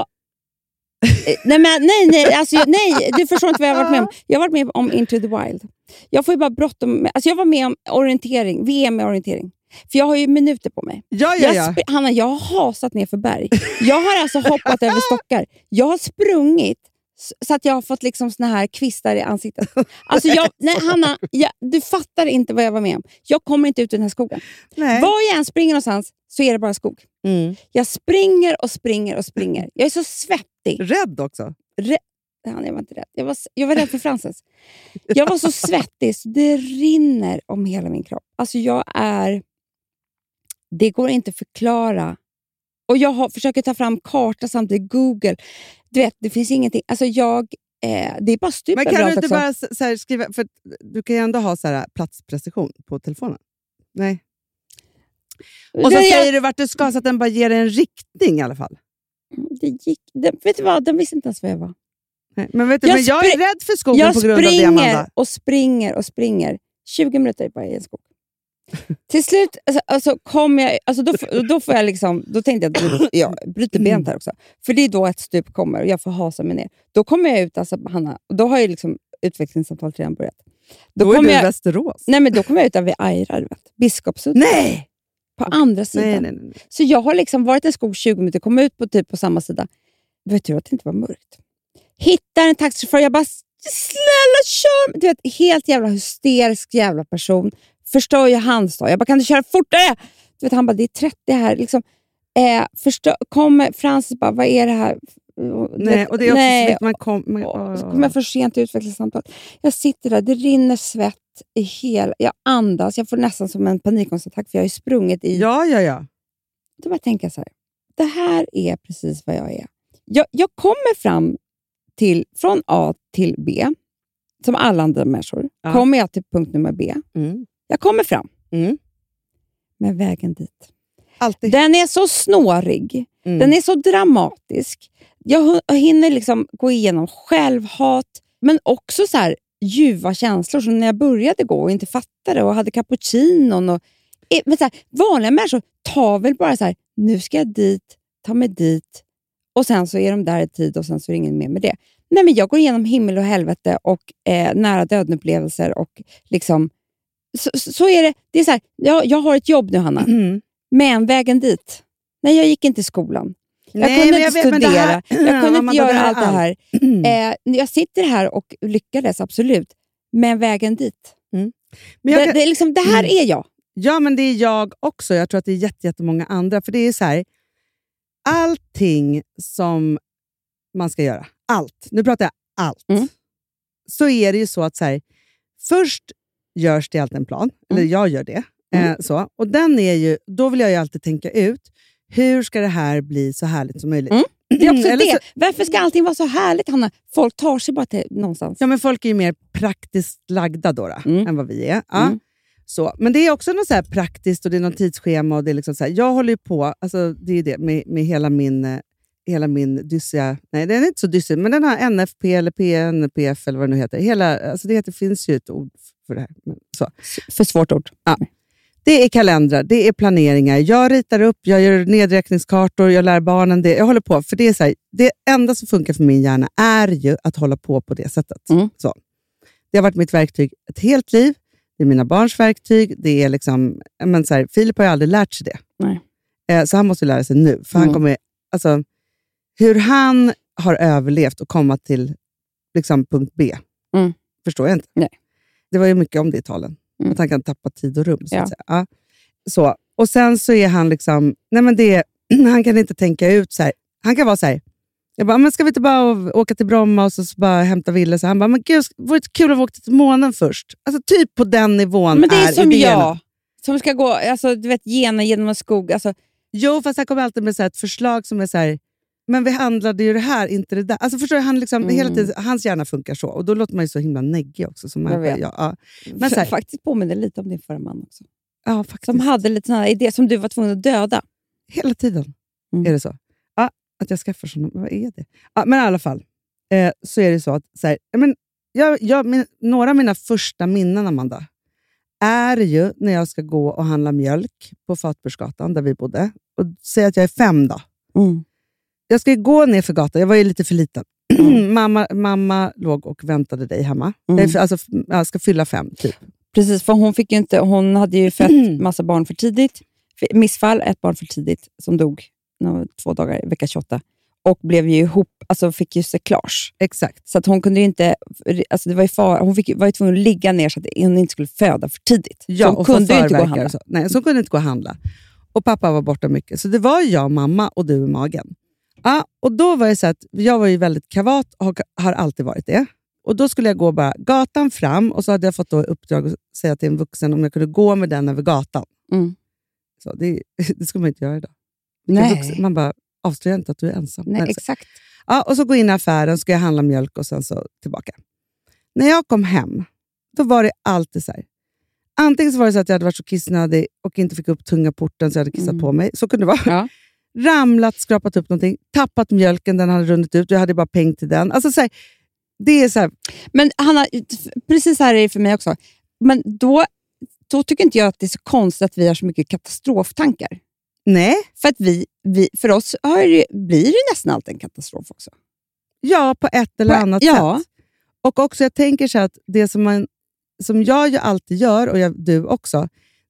eh, nej, men, nej, nej, alltså, jag- nej, du förstår inte vad jag har varit med om. Jag har varit med om Into the Wild. Jag får ju bara bråttom. Alltså, jag var med om orientering, VM i orientering. För jag har ju minuter på mig. Ja, ja, Jag ja. sp- Hanna, jag har hasat ner för berg. Jag har alltså hoppat över stockar. Jag har sprungit så att jag har fått liksom såna här kvistar i ansiktet. [laughs] Alltså jag, nej, Hanna, jag, du fattar inte vad jag var med om. Jag kommer inte ut ur den här skogen. Nej. Var jag än springer någonstans så är det bara skog. Mm. Jag springer och springer och springer. Jag är så svettig. Rädd också. Hanna, jag var inte rädd. Jag var, jag var rädd för Frances. Jag var så [laughs] svettig så det rinner om hela min kropp. Alltså jag är... Det går inte att förklara Och jag har, försöker ta fram karta samtidigt, Google. Du vet, det finns ingenting. Alltså jag, eh, det är bara stup Men kan du inte också. bara så här, skriva... För du kan ju ändå ha så här, platsprecision på telefonen. Nej. Och så Det- säger du vart du ska så att den bara ger dig en riktning i alla fall. det gick, det, vet du vad, den visste inte ens var jag var. Nej. Men, vet du, Jag men jag är rädd för skogen Jag på grund av det, springer Amanda. och springer och springer. 20 minuter bara i en skog. Till slut alltså, alltså, kom jag, alltså, då, då, får jag liksom, då tänkte jag att jag bryter benet här också. För det är då ett stup kommer och jag får hasa mig ner. Då kommer jag ut, alltså, Hanna, och då har ju liksom utvecklingssamtalet redan börjat. Då, är kommer du i Västerås. nej, men då kommer jag ut där vid Aira, du vet. Biskopsudden. Nej! På andra sidan. Nej, nej, nej. Så jag har liksom varit i en skog 20 minuter, kom ut på typ på samma sida. Vet du att det inte var mörkt? Hittar en taxichaufför, jag bara “snälla kör!” Du vet, helt jävla hysterisk jävla person. Förstör ju hans dag. Jag bara “kan du köra fortare?” du vet, Han bara “det är 30 här”. Liksom, eh, förstör, kommer Francis bara “vad är det här?” Nej. Och det är också nej, man kom, man, och så kommer jag för sent till utvecklingssamtalet. Jag sitter där, det rinner svett i hela... Jag andas, jag får nästan som en panikångestattack för jag har ju sprungit i Ja, ja, ja. då bara tänka så här. Det här är precis vad jag är. Jag, jag kommer fram till, från A till B, som alla andra människor. Ja. Kommer jag till punkt nummer B. Mm. Jag kommer fram, Mm. men vägen dit. Alltid. Den är så snårig. Mm. Den är så dramatisk. Jag hinner liksom gå igenom självhat, men också så här ljuva känslor som när jag började gå och inte fattade och hade cappuccinon. Och, Eh, men så här, vanliga människor tar väl bara så här, nu ska jag dit, ta mig dit och sen så är de där i tid och sen så är det ingen mer med det. Nej, men jag går igenom himmel och helvete och eh, nära döden-upplevelser och liksom, så, så är det. det är så här, jag, jag har ett jobb nu, Hanna. Mm. Men vägen dit? Nej, jag gick inte i skolan. Jag Nej, kunde men inte vet, men det studera. här- jag kunde [clears throat] inte göra allt det är här. Eh, jag sitter här och lyckades, absolut. Men vägen dit? Men jag det, kan- det, liksom, det här Mm. är jag. Ja, men det är jag också. Jag tror att det är jätte- jättemånga andra. För det är så här, allting som man ska göra, allt, nu pratar jag allt, Mm. så är det ju så att så här, först görs det alltid en plan, eller jag gör det. Mm. Eh, så. Och den är ju, då vill jag ju alltid tänka ut, hur ska det här bli så härligt som möjligt? Mm. Det är också Eller det. så- Varför ska allting vara så härligt, Hanna? Folk tar sig bara till någonstans. Ja, men folk är ju mer praktiskt lagda då, då Mm. än vad vi är. Ja. Mm. Så. Men det är också något så här praktiskt och det är något tidsschema. Och det är liksom så här, jag håller ju på, alltså det är ju det med, med hela min, eh, hela min dyssia, nej den är inte så dyssig, men den har NFP eller PNPF eller vad det nu heter. Hela, alltså det heter, finns ju ett ord för det här. Så. För svårt ord. Det är kalendrar, det är planeringar. Jag ritar upp, jag gör nedräkningskartor, jag lär barnen det. Jag håller på. För det är så här, det enda som funkar för min hjärna är ju att hålla på på det sättet. Mm. Så. Det har varit mitt verktyg ett helt liv. Det är mina barns verktyg. Det är liksom, men så här, Filip har ju aldrig lärt sig det. Nej. Eh, så han måste lära sig nu. För han Mm. kommer, alltså, hur han har överlevt och komma till liksom, punkt B Mm. förstår jag inte. Nej. Det var ju mycket om det i talen. Mm. Att han kan tappa tid och rum. Så Ja. att säga. Ja. Så. Och sen så är han liksom, nej men det, [clears throat] han kan inte tänka ut så här. Han kan vara så här, jag bara, men ska vi inte bara åka till Bromma och så, så bara hämta Ville? Så han bara, men gud, det vore kul att åka till månen först. Alltså typ på den nivån Men det är, som idéerna. jag, som ska gå alltså, du vet, gena genom en skog. Alltså, Jo, fast han kommer alltid med så ett förslag som är så här, men vi handlade ju det här, inte det där. Alltså förstår du, han liksom, Mm. hela tiden, hans hjärna funkar så. Och då låter man ju så himla neggig också. Som Jag vet. Ja, ja. Men så här- faktiskt påminner lite om din förra man också. ja, faktiskt. Som hade lite sådana idéer som du var tvungen att döda. Hela tiden Mm. är det så. Ja, att jag skaffar sådana. Vad är det? Ja, men i alla fall, eh, så är det så att så här, men jag, jag, min, några av mina första minnen, Amanda, är ju när jag ska gå och handla mjölk på Fatbursgatan, där vi bodde. Och säg att jag är fem då. Mm. Jag ska ju gå ner för gatan. Jag var ju lite för liten. [clears throat] mamma, mamma låg och väntade dig hemma. Mm. Jag, alltså, jag ska fylla fem, typ. Precis, för hon, fick inte, hon hade ju fött [clears throat] massa barn för tidigt. Missfall, ett barn för tidigt, som dog två dagar, vecka 28. Och blev ju ihop, alltså fick ju seklage. Exakt. Så att hon kunde ju inte, alltså det var ju far, hon fick, var ju tvungen att ligga ner så att hon inte skulle föda för tidigt. Ja, så hon och kunde inte gå och handla. och Så. Nej, så hon kunde inte gå och handla. Och pappa var borta mycket. Så det var jag, mamma och du i magen. Ja, och då var det så att jag var ju väldigt kavat och har alltid varit det. Och Då skulle jag gå bara gatan fram och så hade jag fått då uppdrag att säga till en vuxen om jag kunde gå med den över gatan. Mm. Så det, [laughs] det skulle man inte göra idag. Nej. Man bara, avslöja inte att du är ensam. Nej, exakt. Ja, och så gå in i affären, ska jag handla mjölk och sen så tillbaka. När jag kom hem, då var det alltid så här. Antingen så var det så att jag hade varit så kissnödig och inte fick upp tunga porten så jag hade kissat Mm. på mig. Så kunde det vara. Ja. [laughs] Ramlat, skrapat upp någonting, tappat mjölken, den hade runnit ut. Jag hade bara peng till den. Alltså så här, det är så här, Men Hanna, precis så här är det för mig också. Men då, då tycker inte jag att det är så konstigt att vi har så mycket katastroftankar. nej, För, att vi, vi, för oss det, blir det nästan alltid en katastrof också. ja på ett eller På- annat ja. sätt. Och också jag tänker så att det som, man, som jag ju alltid gör, och jag, du också,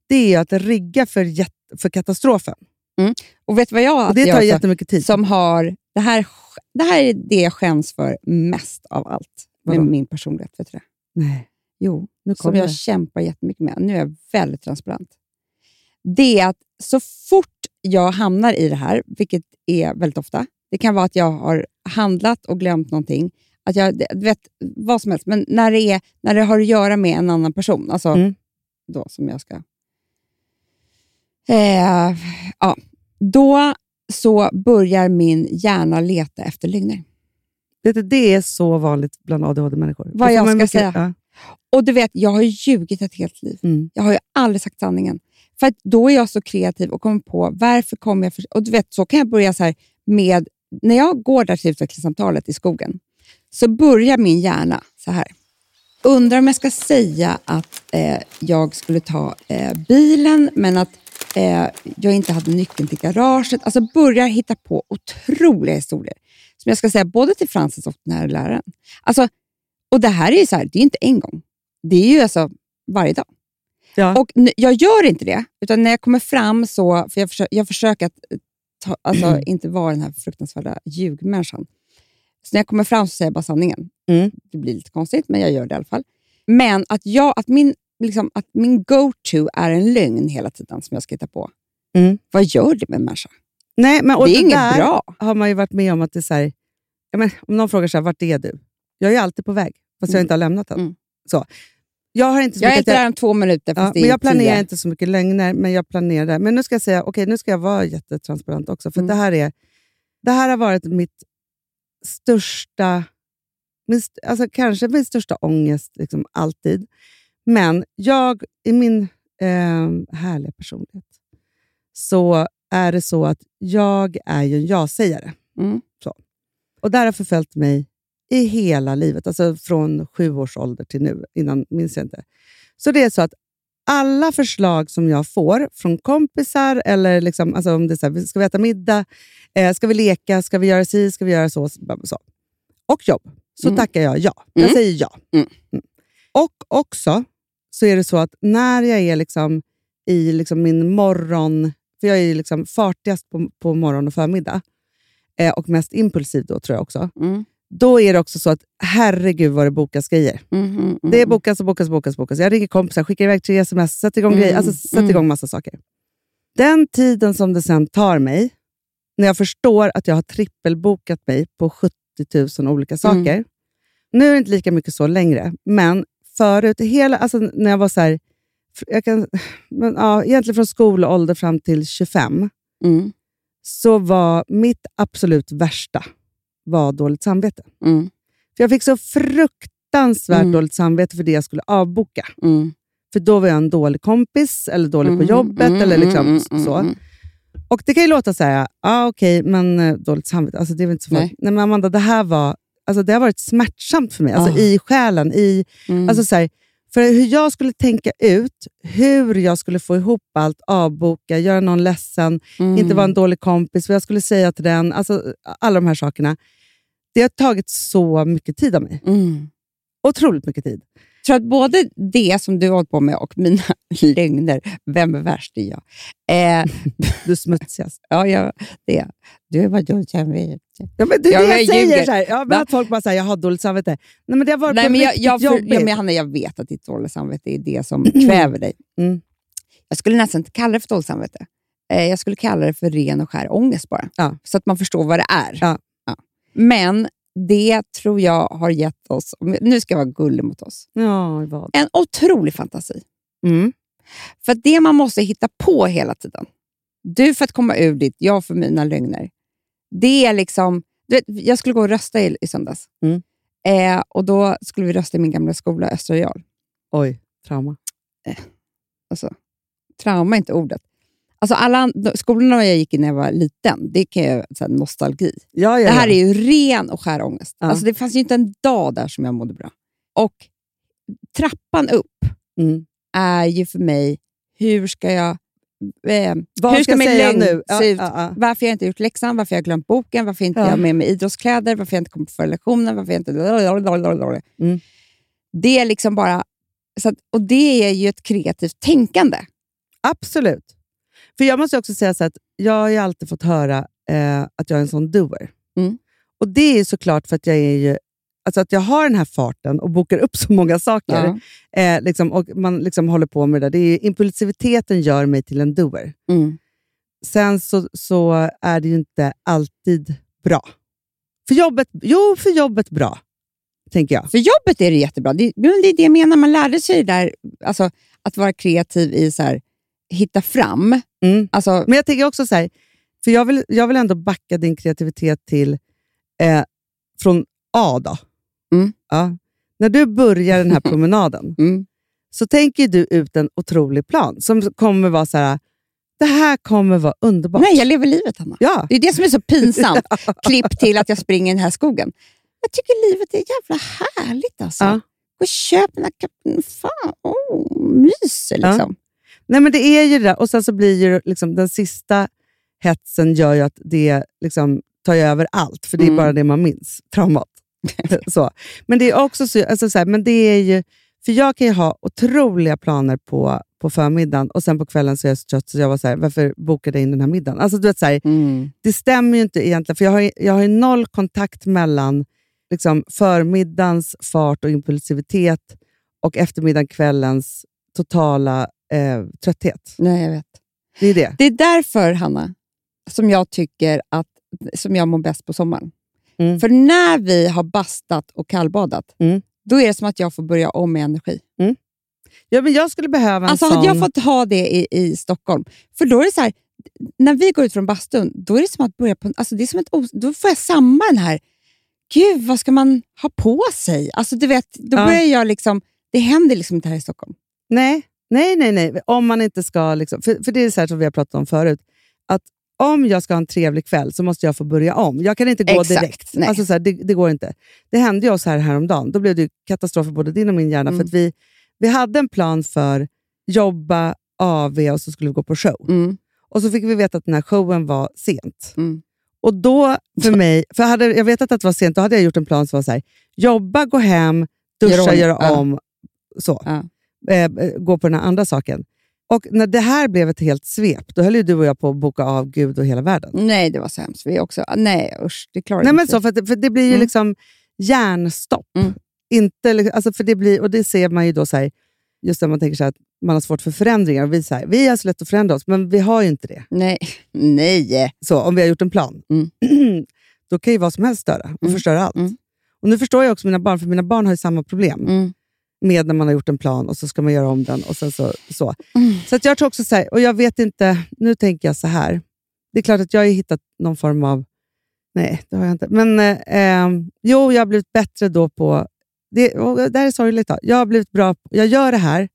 det är att rigga för, för katastrofen. Och vet du vad jag Och det tar också? jättemycket tid. som har... Det här, det här är det jag skäms för mest av allt med Vadå? min personlighet. Vet du det? Nej, Jo, nu som jag det. kämpar jättemycket med. Nu är jag väldigt transparent. Det är att så fort jag hamnar i det här, vilket är väldigt ofta, det kan vara att jag har handlat och glömt någonting, att jag, vet, vad som helst, men när det, är, när det har att göra med en annan person, alltså Mm. då som jag ska... Eh, ja, då så börjar min hjärna leta efter lögner. Du, det är så vanligt bland ADHD-människor. Vad Det jag ska mycket- säga. Ja. Och du vet, jag har ju ljugit ett helt liv. Mm. Jag har ju aldrig sagt sanningen. För då är jag så kreativ och kommer på varför kommer jag för... Och du vet, så kan jag börja så här med... När jag går där till utvecklingssamtalet i skogen så börjar min hjärna så här. Undrar om jag ska säga att eh, jag skulle ta eh, bilen men att eh, jag inte hade nyckeln till garaget. Alltså börjar hitta på otroliga historier som jag ska säga både till Frances och den här läraren. Alltså, och det här är ju så här, det är inte en gång. Det är ju alltså varje dag. Ja. Och jag gör inte det, utan när jag kommer fram så, för jag, försö- jag försöker att eh, ta, alltså, inte vara den här fruktansvärda ljugmänniskan. Så när jag kommer fram så säger jag bara sanningen. Mm. Det blir lite konstigt, men jag gör det i alla fall. Men att, jag, att min, liksom, att min go-to är en lögn hela tiden som jag ska hitta på. Mm. Vad gör det med en människa? Nej, men, det är inget där bra. har man ju varit med om att det är så här, men, om någon frågar så här, vart är du? Jag är alltid på väg, fast jag Mm. inte har lämnat än. Mm. Så. Jag, har inte så Jag är inte där om två minuter, fast Ja, det men jag planerar tio. inte så mycket lögner, men jag planerar. Men nu ska jag säga, okej, nu ska jag vara jättetransparent också. För Mm. det, här är, det här har varit mitt största, min, alltså kanske min största ångest liksom, alltid. Men jag, i min eh, härliga personlighet, så är det så att jag är ju en ja-sägare. Mm. Så. Och det har förföljt mig i hela livet, alltså från sju års ålder till nu. Innan minns jag inte. Så det är så att alla förslag som jag får från kompisar, eller liksom, alltså om det är så här, ska vi äta middag, eh, ska vi leka, ska vi göra si, ska vi göra så, så, så. och jobb, så Mm. tackar jag ja. Jag Mm. säger ja. Mm. Mm. Och också så är det så att när jag är liksom i liksom min morgon... För jag är liksom fartigast på, på morgon och förmiddag. Eh, och mest impulsiv då, tror jag också. Mm. Då är det också så att herregud vad det bokas grejer. Mm, mm, mm. Det bokas och bokas och bokas, bokas. Jag ringer kompisar, skickar iväg tre sms, sätter igång Mm, grejer. Alltså sätter mm. igång massa saker. Den tiden som det sen tar mig, när jag förstår att jag har trippelbokat mig på 70 000 olika saker. Mm. Nu är det inte lika mycket så längre, men förut, hela, alltså när jag var så här, jag kan, [sighs] men, ja, egentligen från skolålder fram till 25, Mm, så var mitt absolut värsta var dåligt samvete. mm, För Jag fick så fruktansvärt Mm. dåligt samvete för det jag skulle avboka. mm. För då var jag en dålig kompis, eller dålig på Mm, jobbet. mm, eller liksom så. Och Det kan ju låta så här, ah, okej, men eh, dåligt samvete, alltså, det är väl inte så Nej. farligt. Nej, men Amanda, det här var, alltså, det har varit smärtsamt för mig. Alltså, Ah. I själen. I, Mm. alltså, så här, för hur jag skulle tänka ut hur jag skulle få ihop allt, avboka, göra någon ledsen, Mm. inte vara en dålig kompis, vad jag skulle säga till den. Alltså, alla de här sakerna. Det har tagit så mycket tid av mig. Mm. Otroligt mycket tid. Jag tror att både det som du har hållit på med och mina [laughs] lögner, vem är värst? Det är jag. Eh, [laughs] Du är smutsigast. ja, jag, det. Du är du kan veta. Ja, men det är Ja, det jag jag säger. ljuger. Så här, ja, men att folk bara säger jag har dåligt samvete. Nej, men det har varit Nej, men jag, jag, för, ja, men Hanna, jag vet att ditt dåliga samvete är det som [clears throat] kväver dig. Mm. Jag skulle nästan inte kalla det för dåligt samvete. Eh, jag skulle kalla det för ren och skär ångest bara. Ja. Så att man förstår vad det är. Ja. Men det tror jag har gett oss, nu ska jag vara gullig mot oss, Ja, vad? en otrolig fantasi. Mm. För det man måste hitta på hela tiden, Du för att komma ur ditt, jag för mina lögner. Det är liksom... Du vet, jag skulle gå och rösta i, i söndags. Mm. Eh, och Då skulle vi rösta i min gamla skola, Östra Real. Oj, trauma. Alltså, trauma är inte ordet. Alltså alla skolorna jag gick i när jag var liten, det kan jag här, nostalgi. Ja, ja, Det här ja. är ju ren och skär ångest. Alltså, det fanns ju inte en dag där som jag mådde bra. Och trappan upp Mm. är ju för mig, hur ska jag... Eh, Vad hur ska jag min säga nu? Se ut? Varför jag inte gjort läxan, varför jag glömt boken, varför inte Ja. jag har med mig idrottskläder, varför jag inte kommer på förlektionen, varför jag inte... Mm. Det är liksom bara... Så att, och det är ju ett kreativt tänkande. Absolut. För jag måste också säga så att jag har ju alltid fått höra eh, att jag är en sån doer. Mm. Och det är ju såklart för att jag är ju, alltså att jag har den här farten och bokar upp så många saker. Ja. Eh, liksom, och man liksom håller på med det där. Det är impulsiviteten gör mig till en doer. Mm. Sen så, så är det ju inte alltid bra. För jobbet, jo, för jobbet bra, tänker jag. För jobbet är det jättebra. Det, men det är det jag menar. Man lärde sig det där, alltså, att vara kreativ i så här, hitta fram. Mm. Alltså, Men jag tänker också så här, för jag vill, jag vill ändå backa din kreativitet till eh, från A. Då. Mm. Ja. När du börjar den här [laughs] promenaden mm. så tänker du ut en otrolig plan som kommer vara så här, det här kommer vara underbart. Nej, jag lever livet, Hanna. Ja. Det är det som är så pinsamt. [laughs] Klipp till att jag springer i den här skogen. Jag tycker livet är jävla härligt. Alltså. Ja. Gå och köp den här kappen. Fan, oh, myser Ja. Nej, men det är ju det där. Och sen så blir ju liksom, den sista hetsen gör ju att det liksom tar ju över allt, för det är Mm. bara det man minns, traumat. [laughs] så. Men det är också så, alltså så här, men det är ju, för jag kan ju ha otroliga planer på, på förmiddagen och sen på kvällen så är jag så trött så jag var så här, varför bokade jag in den här middagen? Alltså, du vet, så här, Mm. det stämmer ju inte egentligen, för jag har, jag har noll kontakt mellan liksom, förmiddagens fart och impulsivitet och eftermiddagen, kvällens totala eh, trötthet. Nej, jag vet. Det är det. Det är därför, Hanna, som jag tycker att som jag mår bäst på sommaren. Mm. För när vi har bastat och kallbadat, Mm. då är det som att jag får börja om med energi. Ja, men jag skulle behöva en Alltså sån... hade jag fått ha det i, i Stockholm, för då är det så här, när vi går ut från bastun, då är det som att börja på, alltså det är som ett, os- då får jag samma den här, gud vad ska man ha på sig? Alltså du vet, då Ja. börjar jag liksom, det händer liksom inte här i Stockholm. Nej, nej, nej. nej. Om man inte ska... Liksom, för, för det är så här som vi har pratat om förut. Att om jag ska ha en trevlig kväll så måste jag få börja om. Jag kan inte gå Exakt, direkt. nej. Alltså så här, det, det går inte. Det hände ju oss här häromdagen. Då blev det katastrof för både din och min hjärna. Mm. För vi, vi hade en plan för jobba, AV och så skulle vi gå på show. Mm. Och så fick vi veta att den här showen var sent. Mm. Och då för [laughs] mig, för hade jag vetat att det var sent, då hade jag gjort en plan som var så här, jobba, gå hem, duscha, Gör göra ordning. Ja. om, så. Ja. Eh, gå på den här andra saken. Och när det här blev ett helt svep, då höll ju du och jag på att boka av Gud och hela världen. Nej, det var så hemskt. Vi också, nej usch, det klarar Nej, inte men så, för, att det- för det blir ju Mm. liksom hjärnstopp. Mm. Inte, alltså för det blir, och det ser man ju då, så här, just när man tänker så här, att man har svårt för förändringar. Och vi, så här, vi har så lätt att förändra oss, men vi har ju inte det. Nej, [laughs] nej. Så, om vi har gjort en plan, Mm. [clears throat] då kan ju vad som helst störa och Mm. förstöra allt. Mm. Och Nu förstår jag också mina barn, för mina barn har ju samma problem Mm. Med när man har gjort en plan och så ska man göra om den. och sen så, så. Mm. Så att jag tror också så här, och jag vet inte, nu tänker jag så här. Det är klart att jag har hittat någon form av, nej det har jag inte, men eh, eh, jo, jag har blivit bättre då på, det, det här är sorgligt, då. jag har blivit bra, på- jag gör det här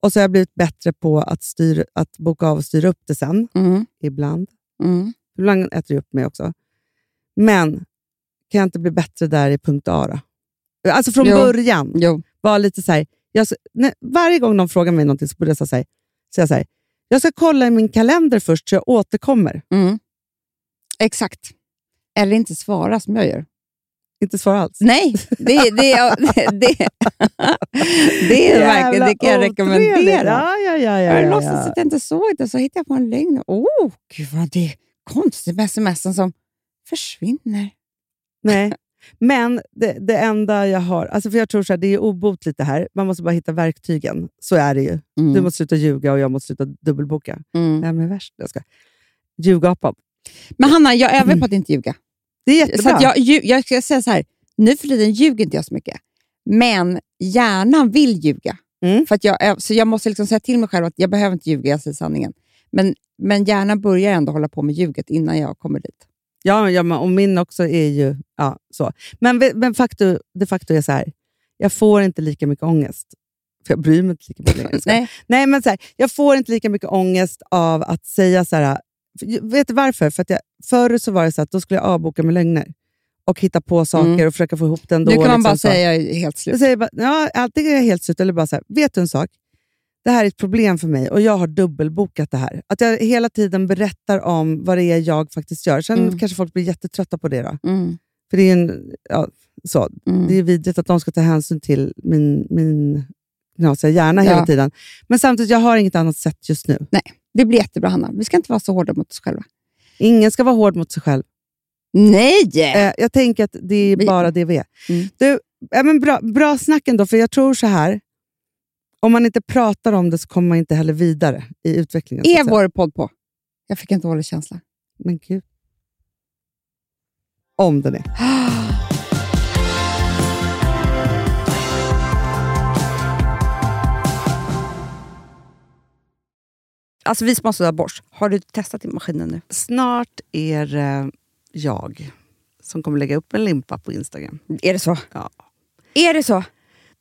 och så har jag blivit bättre på att, styra, att boka av och styra upp det sen, Mm. ibland. Mm. Ibland äter det upp mig också. Men kan jag inte bli bättre där i punkt A då? Alltså från Jo. början. Jo. Var lite så här, jag, nej, varje gång någon frågar mig någonting så borde jag säga så här, säga så här, jag ska kolla i min kalender först så jag återkommer. Mm. Exakt. Eller inte svara som jag gör. Inte svara alls. Nej, det, det, [laughs] det, det, det är verkligen, det kan jag rekommendera. Ja, ja, ja, ja, Jag ja, låtsas att jag inte såg det, så hittar jag på en lögn. Åh, gud vad det är konstigt med smsen som försvinner. Nej. [laughs] Men det, det enda jag har, alltså för jag tror så här, det är obotligt det här. Man måste bara hitta verktygen. Så är det ju. Mm. Du måste sluta ljuga och jag måste sluta dubbelboka. Mm. Nej, men värst. Jag ska. Ljugapad. Men Hanna, jag övar på att inte ljuga. Det är Så jättebra. att jag, lju- jag ska säga så här, nu för tiden ljuger inte jag så mycket. Men hjärnan vill ljuga. Mm. För att jag, så jag måste liksom säga till mig själv att jag behöver inte ljuga, jag säger sanningen. Men, men gärna börja ändå hålla på med ljuget innan jag kommer dit. Ja, ja men, och min också är ju ja, så. Men, men faktum, de facto är så här, jag får inte lika mycket ångest. För jag bryr mig inte lika mycket längre. [laughs] Nej. Nej, men så här, jag får inte lika mycket ångest av att säga så här. Vet du varför? För att jag, förr så var det så att då skulle jag avboka med lögner och hitta på saker Mm. och försöka få ihop det ändå. nu kan man liksom bara så. säga helt slut. Jag säger bara, ja, antingen är jag helt slut eller bara så här, vet du en sak? Det här är ett problem för mig och jag har dubbelbokat det här. Att jag hela tiden berättar om vad det är jag faktiskt gör. Sen Mm. kanske folk blir jättetrötta på det. Då. Mm. För det är, en, ja, så. Mm. det är vidrigt att de ska ta hänsyn till min, min knasiga hjärna Ja. hela tiden. Men samtidigt, jag har inget annat sätt just nu. Det blir jättebra, Hanna. Vi ska inte vara så hårda mot oss själva. Ingen ska vara hård mot sig själv. Nej! Eh, jag tänker att det är bara det vi är. Mm. Du, ja, men bra, bra snack ändå, för jag tror så här. Om man inte pratar om det så kommer man inte heller vidare i utvecklingen. Är vår podd på? Jag fick en dålig känsla. Men gud. Om den är. [gasps] Alltså vi som har sådär borst, har du testat i maskinen nu? Snart är det jag som kommer lägga upp en limpa på Instagram. Är det så? Ja. Är det så?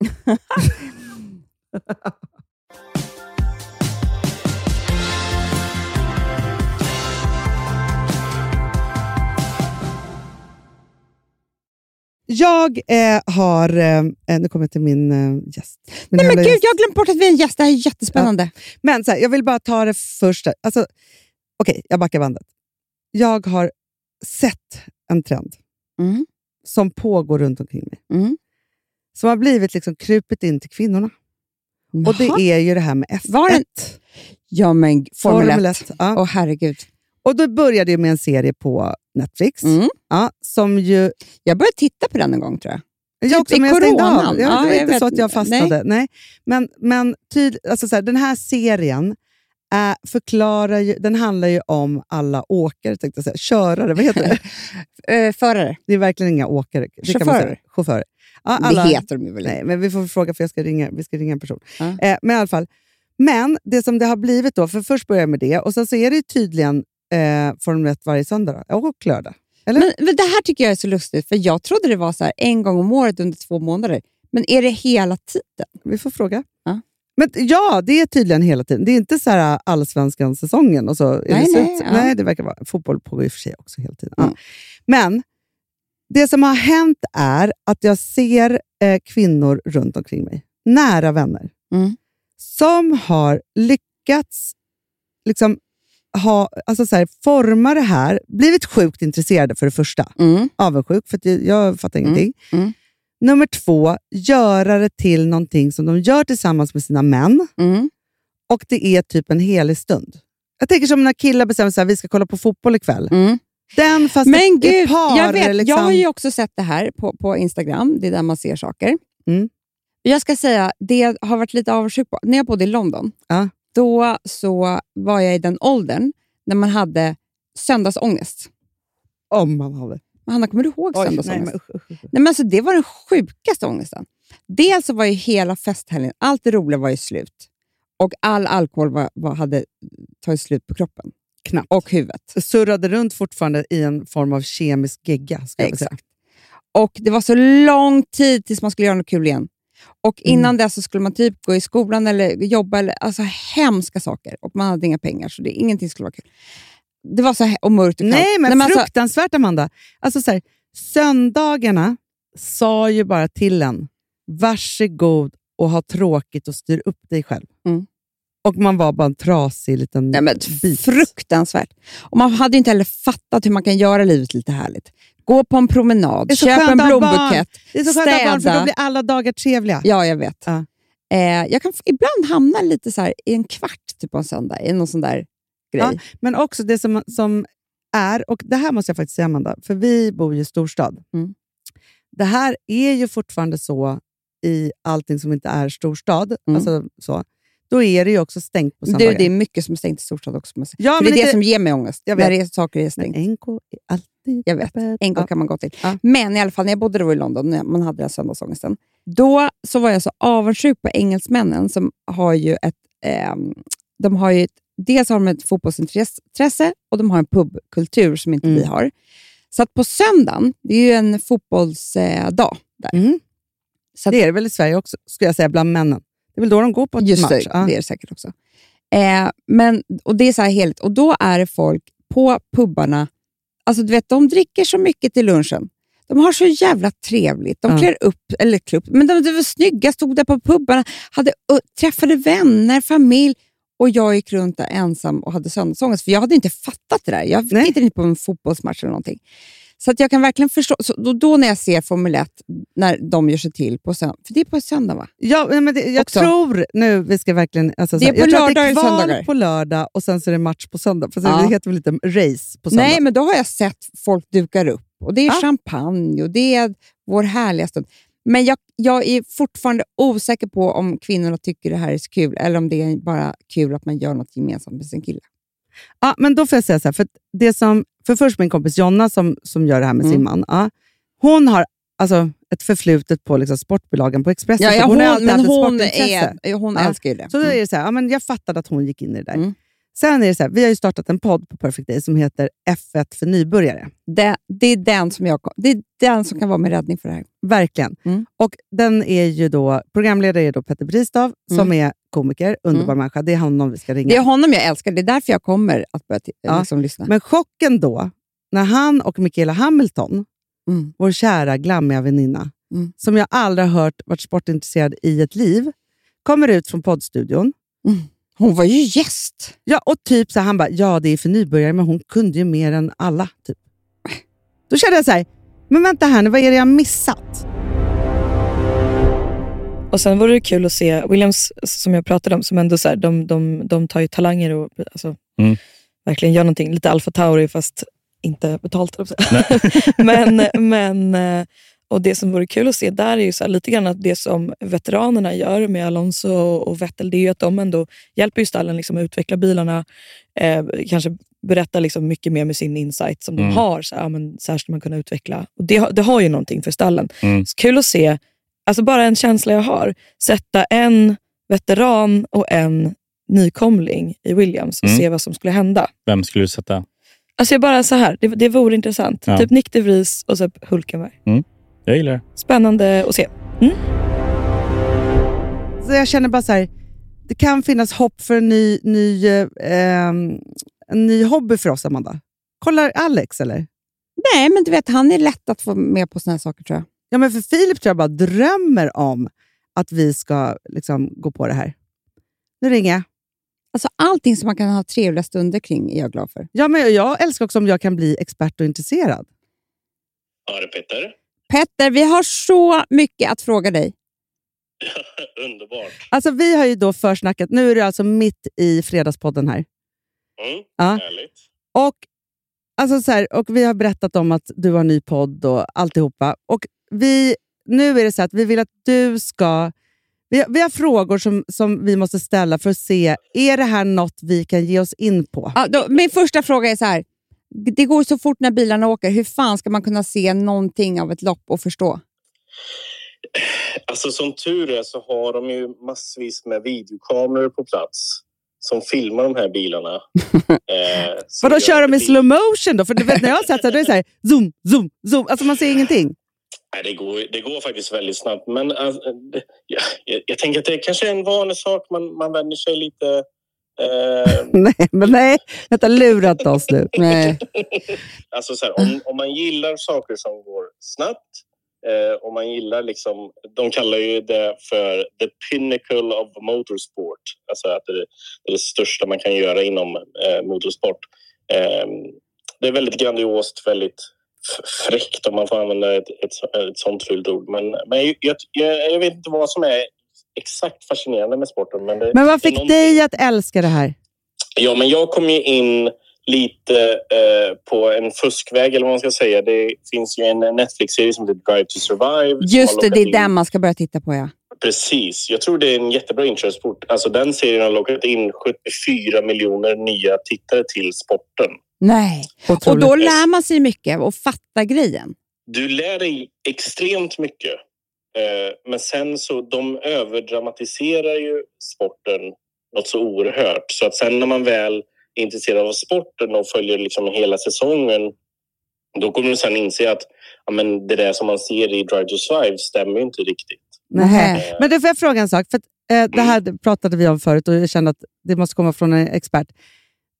[laughs] jag eh, har... Eh, nu kommer jag till min eh, gäst. Min Nej, men gud, gäst. jag har glömt bort att vi är en gäst. Det här är jättespännande. Men så här, jag vill bara ta det första. Alltså, Okej, jag backar bandet. Jag har sett en trend Mm. som pågår runt omkring mig. Mm. Som har blivit liksom krupit in till kvinnorna. Och Jaha. det är ju det här med F1. Var det- Ja, men Formel 1. Formel 1. Ja. Åh, herregud. Och då började jag med en serie på Netflix. Mm. Ja, som ju... Jag började titta på den en gång, tror jag. Jag också, i men jag av. coronan. Jag, Ja, det var jag inte så att jag fastnade. Nej. Men, men tyd, alltså så här, den här serien är, förklarar ju, den handlar ju om alla åkare, tänkte jag säga. Körare, vad heter det? [laughs] Eh, förare. Det är verkligen inga åkare. Det kan man Chaufförer. säga. Chaufförer. Ja, alla, Det heter de ju väl Nej, men vi får fråga för jag ska ringa, vi ska ringa en person. Ja. Eh, men i alla fall. Men det som det har blivit då, för först börjar jag med det och sen så är det ju tydligen eh, Formel 1 varje söndag då, och lördag. Eller? Men, men det här tycker jag är så lustigt, för jag trodde det var så här en gång om året under två månader. Men är det hela tiden? Vi får fråga. Ja. Men ja, det är tydligen hela tiden. Det är inte så här allsvenskan-säsongen och så. Nej, det nej, ja. nej, det verkar vara. Fotboll pågår i och för sig också hela tiden. Ja. Mm. Men det som har hänt är att jag ser eh, kvinnor runt omkring mig, nära vänner, Mm. som har lyckats liksom ha, alltså så här, forma det här, blivit sjukt intresserade för det första. Mm. Avundsjuk, för jag, jag fattar Mm. ingenting. Mm. Nummer två, göra det till någonting som de gör tillsammans med sina män. Mm. Och det är typ en helig stund. Jag tänker som när killar bestämmer sig att vi ska kolla på fotboll ikväll. Mm. Den fast Men ett, gud, ett par. jag, vet, liksom, jag har ju också sett det här på, på Instagram. Det är där man ser saker. Mm. Jag ska säga, det jag har varit lite avundsjuk på. När jag bodde i London, Ja. då så var jag i den åldern när man hade söndagsångest. Om man hade. Hanna, kommer du ihåg Oj, nej, söndagsångest? men, usch, usch, usch. Nej, men alltså, det var den sjukaste ångesten. Dels så var ju hela festhelgen, allt det roliga var ju slut. Och all alkohol var, var, hade tagit slut på kroppen Knappt. och huvudet. Surrade runt fortfarande i en form av kemisk gegga. Exakt. Och det var så lång tid tills man skulle göra något kul igen. Och Mm. innan dess så skulle man typ gå i skolan eller jobba, eller, alltså hemska saker. Och man hade inga pengar, så det, ingenting skulle vara kul. Det var så här, och mörkt och kallt. Nej, men alltså, fruktansvärt Amanda. Alltså, så här, söndagarna sa ju bara till en, varsågod och ha tråkigt och styr upp dig själv. Mm. Och man var bara en trasig liten Nej, men bit. fruktansvärt. Och man hade ju inte heller fattat hur man kan göra livet lite härligt. Gå på en promenad, Det är så köp skönt en blombukett. Det är så skönt att ha barn, för städa. då blir alla dagar trevliga. Ja, jag vet. Ja. Eh, jag kan ibland hamna lite så här i en kvart typ på en söndag, i någon sån där grej. Ja, men också det som, som är, och det här måste jag faktiskt säga Amanda, för vi bor ju i storstad. Mm. Det här är ju fortfarande så i allting som inte är storstad. Mm. Alltså, så. Då är det ju också stängt på Du, söndagar. det är mycket som är stängt i storstad också. ja, För men det är det lite- som ger mig ångest, Jag när vet. det är saker är men stängt. NK är alltid Jag vet. gång Ja. kan man gå till. Ja. Men i alla fall, när jag bodde då i London, när man hade den här söndagsångesten, då så var jag så avundsjuk på engelsmännen som har ju ett... ehm, de har ju ett dels har de ett fotbollsintresse och de har en pubkultur som inte Mm. vi har. Så att på söndagen, det är ju en fotbollsdag där. Mm. Så att, Det är det väl i Sverige också, skulle jag säga, bland männen. Det är väl då de går på Just match. det, Ja. det är det säkert också. Eh, men, och Det är så här heligt. Och då är det folk på pubbarna, alltså du vet, de dricker så mycket till lunchen. De har så jävla trevligt. De Ja. klär upp, eller upp, men de, de var snygga, stod där på pubbarna, hade, träffade vänner, familj. Och jag gick runt där ensam och hade söndagsångest, för jag hade inte fattat det där. Jag tittade inte på en fotbollsmatch eller någonting. Så att jag kan verkligen förstå. Så då, då när jag ser Formel 1, när de gör sig till på söndag, för det är på söndag va? Ja, men det, jag Också. tror nu, vi ska verkligen... Alltså, Det är på jag tror att det är kval söndagar. på lördag och sen så är det match på söndag. För Ja. Det heter väl lite race på söndag? Nej, men då har jag sett folk dukar upp. Och Det är Ja. champagne och det är vår härliga stund. Men jag, jag är fortfarande osäker på om kvinnorna tycker det här är så kul eller om det är bara kul att man gör något gemensamt med sin kille. Ja, men då får jag säga så här, för, det som, för först min kompis Jonna som, som gör det här med Mm. sin man. Ja, hon har alltså, ett förflutet på liksom, sportbilagen på Expressen. Ja, ja, hon, hon, men hon, är, hon Ja. älskar ju det. Så då är det så här, ja, men jag fattade att hon gick in i det där. Mm. Sen är det så här, vi har ju startat en podd på Perfect Day som heter F1 för nybörjare. det, det, är den som jag, det är den som kan vara min räddning för det här. Verkligen. Mm. Och den är ju då, programledare är då Petter Bristav som Mm. är komiker, underbar människa. Det är honom vi ska ringa. Det är honom jag älskar. Det är därför jag kommer att börja Ja, liksom, lyssna. Men chocken då, när han och Michaela Hamilton Mm. vår kära glammiga väninna, Mm. som jag aldrig har hört varit sportintresserad i ett liv, kommer ut från poddstudion. Hon var ju gäst. Ja, och typ så här, han bara, ja det är för nybörjare, men hon kunde ju mer än alla. Typ. Då kände jag så här, men vänta här nu, vad är det jag missat? Och sen vore det kul att se Williams, som jag pratade om, som ändå så här, de, de, de tar ju talanger och alltså, Mm. verkligen gör någonting. Lite Alfa Tauri fast inte betalt. [laughs] men, men, eh, och det som vore kul att se där är ju så lite grann att det som veteranerna gör med Alonso och Vettel, det är att de ändå hjälper ju stallen liksom att utveckla bilarna. Eh, kanske berättar liksom mycket mer med sin insight som Mm. de har. Så, ja, men, så här ska man kunna utveckla. Och det, har- det har ju någonting för stallen. Mm. Så kul att se, alltså bara en känsla jag har, sätta en veteran och en nykomling i Williams och Mm. se vad som skulle hända. Vem skulle du sätta? Alltså jag bara så här, det, det vore intressant. Ja. Typ Nick de Vries och så Hulkenberg. Jag gillar det. Spännande att se. Så jag känner bara så här, det kan finnas hopp för en ny, ny, eh, en ny hobby för oss, Amanda. Kollar Alex eller? Nej, men du vet, han är lätt att få med på såna här saker tror jag. Ja, men för Filip tror jag bara drömmer om att vi ska liksom, gå på det här. Nu ringer jag. Alltså, allting som man kan ha trevliga stunder kring är jag glad för. Ja, men jag älskar också om jag kan bli expert och intresserad. Ja, det är Petter. Vi har så mycket att fråga dig. [laughs] Underbart. Alltså, vi har ju då försnackat, nu är det alltså mitt i Fredagspodden här. Mm, Ja. Härligt. Och, alltså så här, och vi har berättat om att du har en ny podd och alltihopa. Och vi, nu är det så att vi vill att du ska... Vi har, vi har frågor som, som vi måste ställa för att se, är det här något vi kan ge oss in på? Ja, då, min första fråga är så här. Det går så fort när bilarna åker. Hur fan ska man kunna se någonting av ett lopp och förstå? Alltså som tur är så har de ju massvis med videokameror på plats som filmar de här bilarna. [laughs] eh, Vadå, kör de i det- slow motion då? För du vet, när jag har sett så här, då är det så här, zoom, zoom, zoom. Alltså man ser ingenting. Nej, det, går, det går faktiskt väldigt snabbt. Men alltså, det, ja, jag, jag tänker att det kanske är en vanlig sak. Man, man vänjer sig lite. Eh, [laughs] nej, men nej. Vänta, lurat oss nu. [laughs] Nej. alltså så här, om, om man gillar saker som går snabbt eh, om man gillar liksom, de kallar ju det för the pinnacle of motorsport. Alltså att det, är- det är det största man kan göra inom eh, motorsport. Eh, det är väldigt grandiost, väldigt fräckt om man får använda ett, ett, ett sånt fult ord. Men, men jag, jag, jag vet inte vad som är exakt fascinerande med sporten. Men, det, Men vad fick någonting- dig att älska det här? Ja, men jag kom ju in lite eh, på en fuskväg, eller vad man ska säga. Det finns ju en Netflix-serie som heter Drive to Survive. Just det, det är in- den man ska börja titta på. Ja. Precis. Jag tror det är en jättebra inkörsport. Alltså, den serien har lockat in 74 miljoner nya tittare till sporten. Nej. Och då lär man sig mycket och fattar grejen. Du lär dig extremt mycket. Eh, men sen så de överdramatiserar ju sporten något så oerhört. Så att sen när man väl är intresserad av sporten och följer liksom hela säsongen då kommer du sen inse att ja, men det där som man ser i Drive to Survive stämmer inte riktigt. Nej. Men då får jag fråga en sak. För att, eh, det här pratade vi om förut och jag kände att det måste komma från en expert.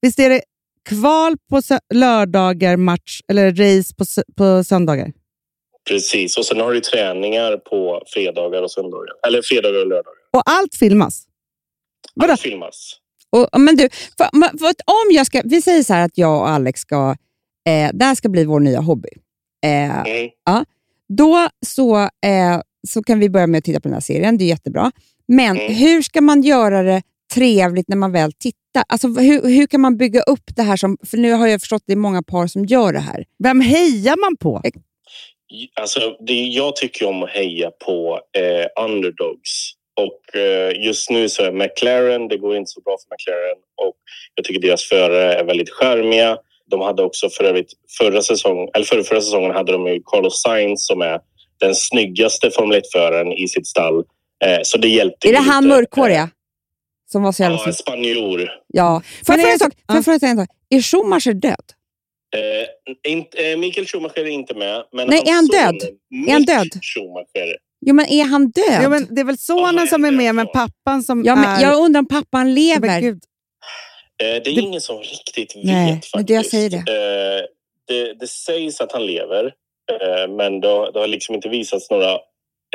Visst är det kval på lördagar, match eller race på, på söndagar? Precis. Och sen har du träningar på fredagar och söndagar. Eller fredagar och lördagar. Och allt filmas? Allt filmas. Och, men du, för, för att om jag ska, vi säger så här att jag och Alex ska, eh, det här ska bli vår nya hobby. Eh, Mm. ja, då så, eh, så kan vi börja med att titta på den här serien, det är jättebra. Men Mm. hur ska man göra det trevligt när man väl tittar? Alltså, hur, hur kan man bygga upp det här? Som, för nu har jag förstått att det är många par som gör det här. Vem hejar man på? Alltså, det, jag tycker om att heja på eh, underdogs. Och eh, just nu så är McLaren, det går inte så bra för McLaren. Och jag tycker deras förare är väldigt charmiga. De hade också för övrigt förra säsongen, eller förra, förra säsongen hade de ju Carlos Sainz som är den snyggaste Formel 1-föraren i sitt stall. Eh, så det hjälpte Är det han mörkhåriga? Som var så jävla Ja, spanjor. Ja. Får Men jag fråga är en sak? Får jag fråga en sak? Är Schumacher död? Eh, inte, eh, Michael Schumacher är inte med. Men Nej, är han död? Är han död? Schumacher. Jo, men är han död? Ja, men det är väl sonen som är med, men pappan som Ja, men är... jag undrar om pappan lever. Men gud. Eh, det är ingen som riktigt vet Nej, faktiskt. men det jag säger det. Eh, det. Det sägs att han lever. Eh, men det har, det har liksom inte visats några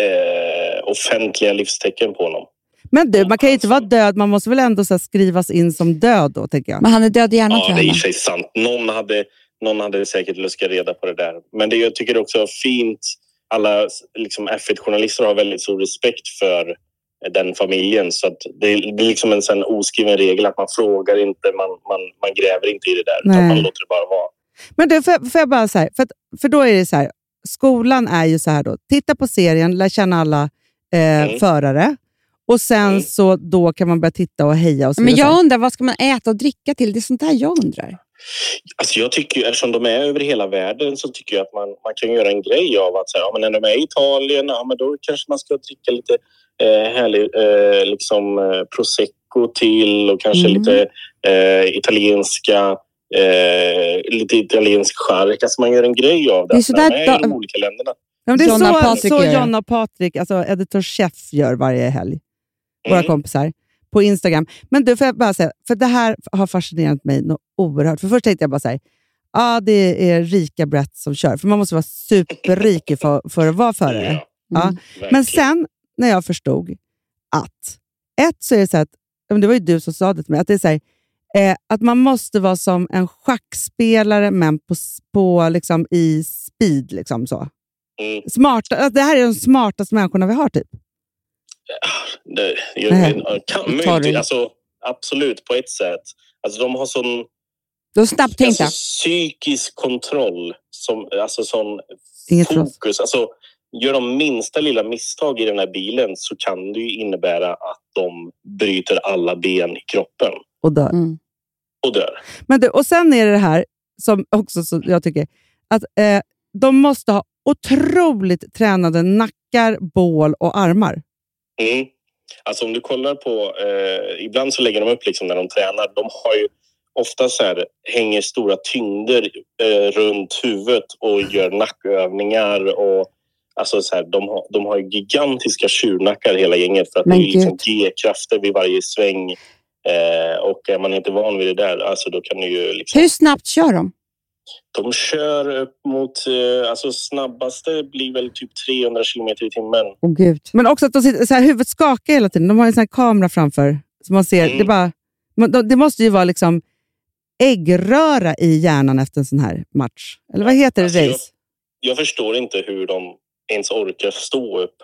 eh, offentliga livstecken på honom. Men du, man kan ju inte vara död. Man måste väl ändå så här, skrivas in som död då, tänker jag. Men han är död i hjärnan Ja, tror det är i sig sant. Någon hade, någon hade säkert luskat reda på det där. Men det, jag tycker också är fint. Alla liksom, F1-journalister har väldigt stor respekt för den familjen. Så att det, är- det är liksom en sån oskriven regel att man frågar inte, man, man, man gräver inte i det där. Utan Nej. man låter det bara vara. Men du, får, jag- får jag bara så här, för, att, för då är det så här, skolan är ju så här då, titta på serien, lär känna alla eh, Mm. förare och sen så då kan man börja titta och heja och så Men jag undrar, vad ska man äta och dricka till? Det är sånt här jag undrar. Alltså jag tycker ju, eftersom de är över hela världen så tycker jag att man, man kan göra en grej av att säga, ja, men när de är i Italien, ja, men då kanske man ska dricka lite eh, härlig eh, liksom, eh, prosecco till och kanske Mm. lite eh, italienska eh, lite italiensk chark. Alltså man gör en grej av det. Det är sådär när de är i de olika länderna. Ja, men det är Jonna så, Patrik så. Jonna och Patrik, alltså editor chef, gör varje helg. Våra Mm. kompisar på Instagram. Men du, får jag bara säga, för det här har fascinerat mig något oerhört. För först tänkte jag bara så här, ja det är rika Brett som kör. För man måste vara superrik för, för att vara förare. [laughs] Ja. verkligen. Men sen när jag förstod att, ett så är det så att, ja, det var ju du som sa det till mig, att det är så här, eh, att man måste vara som en schackspelare men på, på liksom i speed. Liksom så. Mm. Smart, att det här är de smartaste människorna vi har typ. Det, jag, Nej. kan, du- alltså, absolut, på ett sätt. Alltså, de har sån De snabbt tänkta. alltså, psykisk kontroll, som, alltså sån Inget fokus. Alltså, gör de minsta lilla misstag i den här bilen så kan det ju innebära att de bryter alla ben i kroppen Och dör. Mm. och dör. Men du, och sen är det det här som också så jag tycker, att eh, de måste ha otroligt tränade nackar, bål och armar. Mm. Alltså om du kollar på, eh, ibland så lägger de upp liksom när de tränar, de har ju ofta så här, hänger stora tyngder eh, runt huvudet och gör nackövningar och alltså så här, de, har, de har ju gigantiska tjurnackar hela gänget för att Men det är liksom. G-krafter vid varje sväng eh, och är man inte van vid det där, alltså då kan du ju liksom Hur snabbt kör de? De kör upp mot, eh, alltså snabbaste blir väl typ 300 kilometer i timmen. Åh gud. Men också att de sitter, så här, huvudet skakar hela tiden. De har en sån här kamera framför. Så man ser, Mm. det, bara, det måste ju vara liksom äggröra i hjärnan efter en sån här match. Eller vad heter det? Alltså, jag- race? Jag förstår inte hur de ens orkar stå upp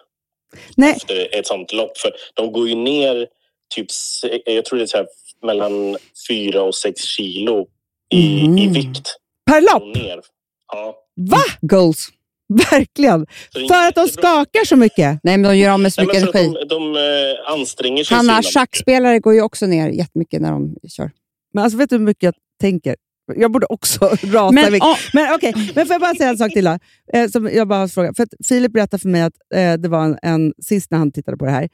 Nej, efter ett sånt lopp. För de går ju ner typ, jag tror det är mellan fyra och sex kilo i, Mm. i vikt. Per lopp? ner. Ja. Va? Goals. Verkligen. För att de skakar så mycket. Nej, men de gör av med så Nej, mycket för energi. de, de eh, anstränger sig Hanna, mycket. schackspelare går ju också ner jättemycket när de kör. Men alltså, vet du hur mycket jag tänker? Jag borde också [laughs] rasa i Men, vikt. ja, Men okej, men får jag bara säga en sak till? Eh, som jag bara frågar. För att Filip berättade för mig att eh, det var en, en, sist när han tittade på det här.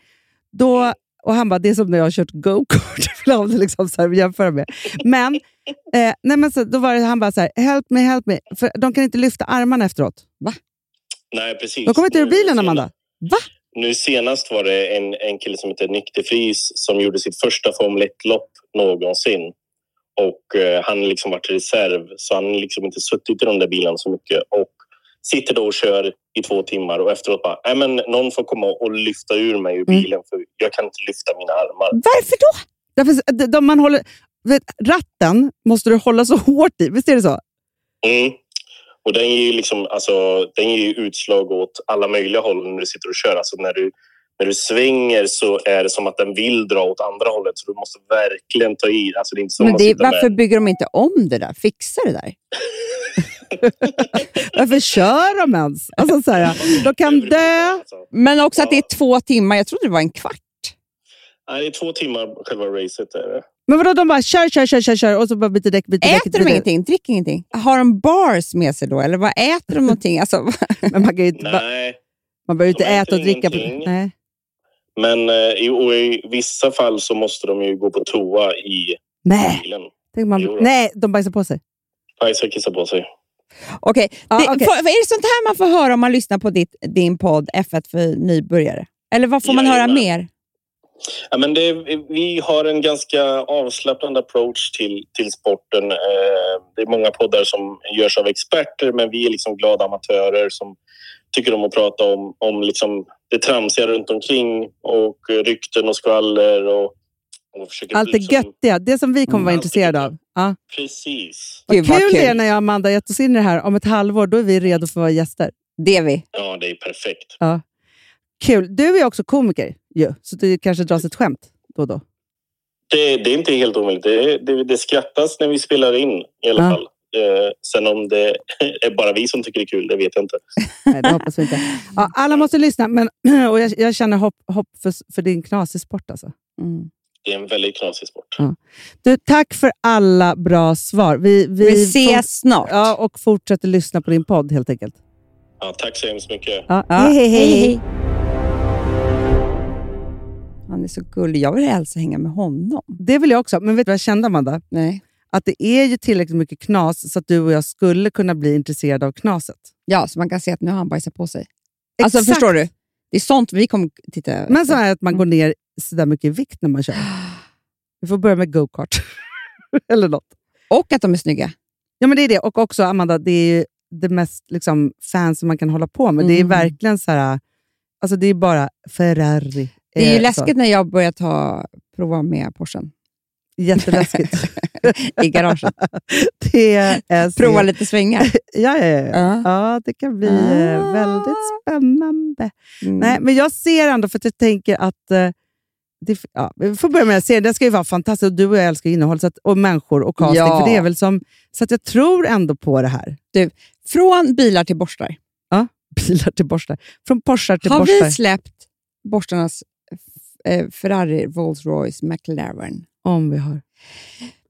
Då, och han bara, det är som när jag har kört go-kart. [laughs] Liksom så här, att jämföra med. Men, [laughs] eh, nej, men så, då var det, han bara så här, help me, help me. För de kan inte lyfta armarna efteråt. Nej, precis. De kommer inte ur bilen, Amanda. Va? Nu senast var det en, en kille som heter Nick de Vries som gjorde sitt första Formel 1-lopp någonsin. Och eh, han har liksom varit reserv, så han har liksom inte suttit i de där bilarna så mycket. Och sitter då och kör i två timmar och efteråt bara, nej men någon får komma och lyfta ur mig ur Mm. bilen för jag kan inte lyfta mina armar. Varför då? Därför, de, man håller, vet, ratten måste du hålla så hårt i. Visst är det så? Mm. Och den ger ju liksom, alltså, den ger utslag åt alla möjliga håll när du sitter och kör. Alltså när du, när du svänger så är det som att den vill dra åt andra hållet. Så du måste verkligen ta i. Alltså det är inte som men det, sitta med- varför bygger de inte om det där? Fixa det där. [laughs] Varför kör de ens? Alltså, så här, de kan dö. Alltså. Men också att det är två timmar. Jag trodde det var en kvart. Nej, det är två timmar själva racet. Är det. Men vadå, de bara kör, kör, kör, kör, kör och så bara byter däck, byter däck. Äter de ingenting? Dricker ingenting? Har de bars med sig då? Eller vad äter de någonting? Alltså, [laughs] Men man, kan ju inte, Nej, man behöver inte äter äta och dricka. På, nej. men eh, i, och i vissa fall så måste de ju gå på toa i Nej. bilen. Tänk man, Jo nej, de bajsar på sig. Bajsa och kissa på sig. Okej, det, okej. får- är det sånt här man får höra om man lyssnar på ditt, din podd F1 för nybörjare? Eller vad får man höra Jajamän. mer? Ja, men det, vi har en ganska avslappnad approach till, till sporten. Eh, det är många poddar som görs av experter men vi är liksom glada amatörer som tycker om att prata om, om liksom det tramsiga runt omkring och rykten och skvaller. Och, Allt det liksom- göttiga, det som vi kommer vara Mm. intresserade av. Ja. Precis. Vad Gud, vad kul kul. det är när jag och Amanda gett oss in i det här. Om ett halvår då är vi redo för att vara gäster. Det är vi. Ja, det är perfekt. Ja. Kul. Du är också komiker, ju, så det kanske dras ett skämt då och då. Det, det är inte helt omöjligt. Det, det, det skrattas när vi spelar in i alla Ja. fall. Eh, sen om det [laughs] är bara vi som tycker det är kul, det vet jag inte. [laughs] Nej, det hoppas vi inte. Ja, alla måste lyssna, men [clears throat] och jag, jag känner hopp, hopp för, för din knasig sport. Alltså. Mm. Det är en väldigt knasig sport. Du, tack för alla bra svar. Vi, vi, Vi ses snart. Ja, och fortsätter lyssna på din podd helt enkelt. Ja, tack så hemskt mycket. Ja, Ja, hej, hej, hej. Han är så gullig. Jag vill helst hänga med honom. Det vill jag också. Men vet du vad jag kände, Amanda? Nej. Att det är ju tillräckligt mycket knas så att du och jag skulle kunna bli intresserade av knaset. Ja, så man kan se att nu har han bajsat på sig. Alltså, Exakt. förstår du? Det är sånt vi kommer titta Men så här att man går ner så där mycket i vikt när man kör. [gasps] Vi får börja med go-kart. [laughs] Eller något. Och att de är snygga. Ja, men det är det. Och också, Amanda, det är ju det mest liksom, fancy man kan hålla på med. Det är Mm. verkligen så här... Alltså det är bara Ferrari. Det är ju Eh, läskigt Så. när jag börjar ta, prova med Porschen Jätteläskigt. [laughs] i garaget. Prova lite svängar. Ja, ja, ja. Ja. ja, det kan bli Ah. väldigt spännande. Mm. Nej, men jag ser ändå, för att jag tänker att... eh, det, ja, vi får börja med att se. Den ska ju vara fantastisk. Och du och jag älskar innehåll så att, och människor och casting. Ja. För det är väl som, så att jag tror ändå på det här. Från bilar till borstar. [laughs] Bilar till borstar. Från Porschar till Har borstar. vi släppt borstarnas eh, Ferrari, Rolls Royce, McLaren? Om vi har.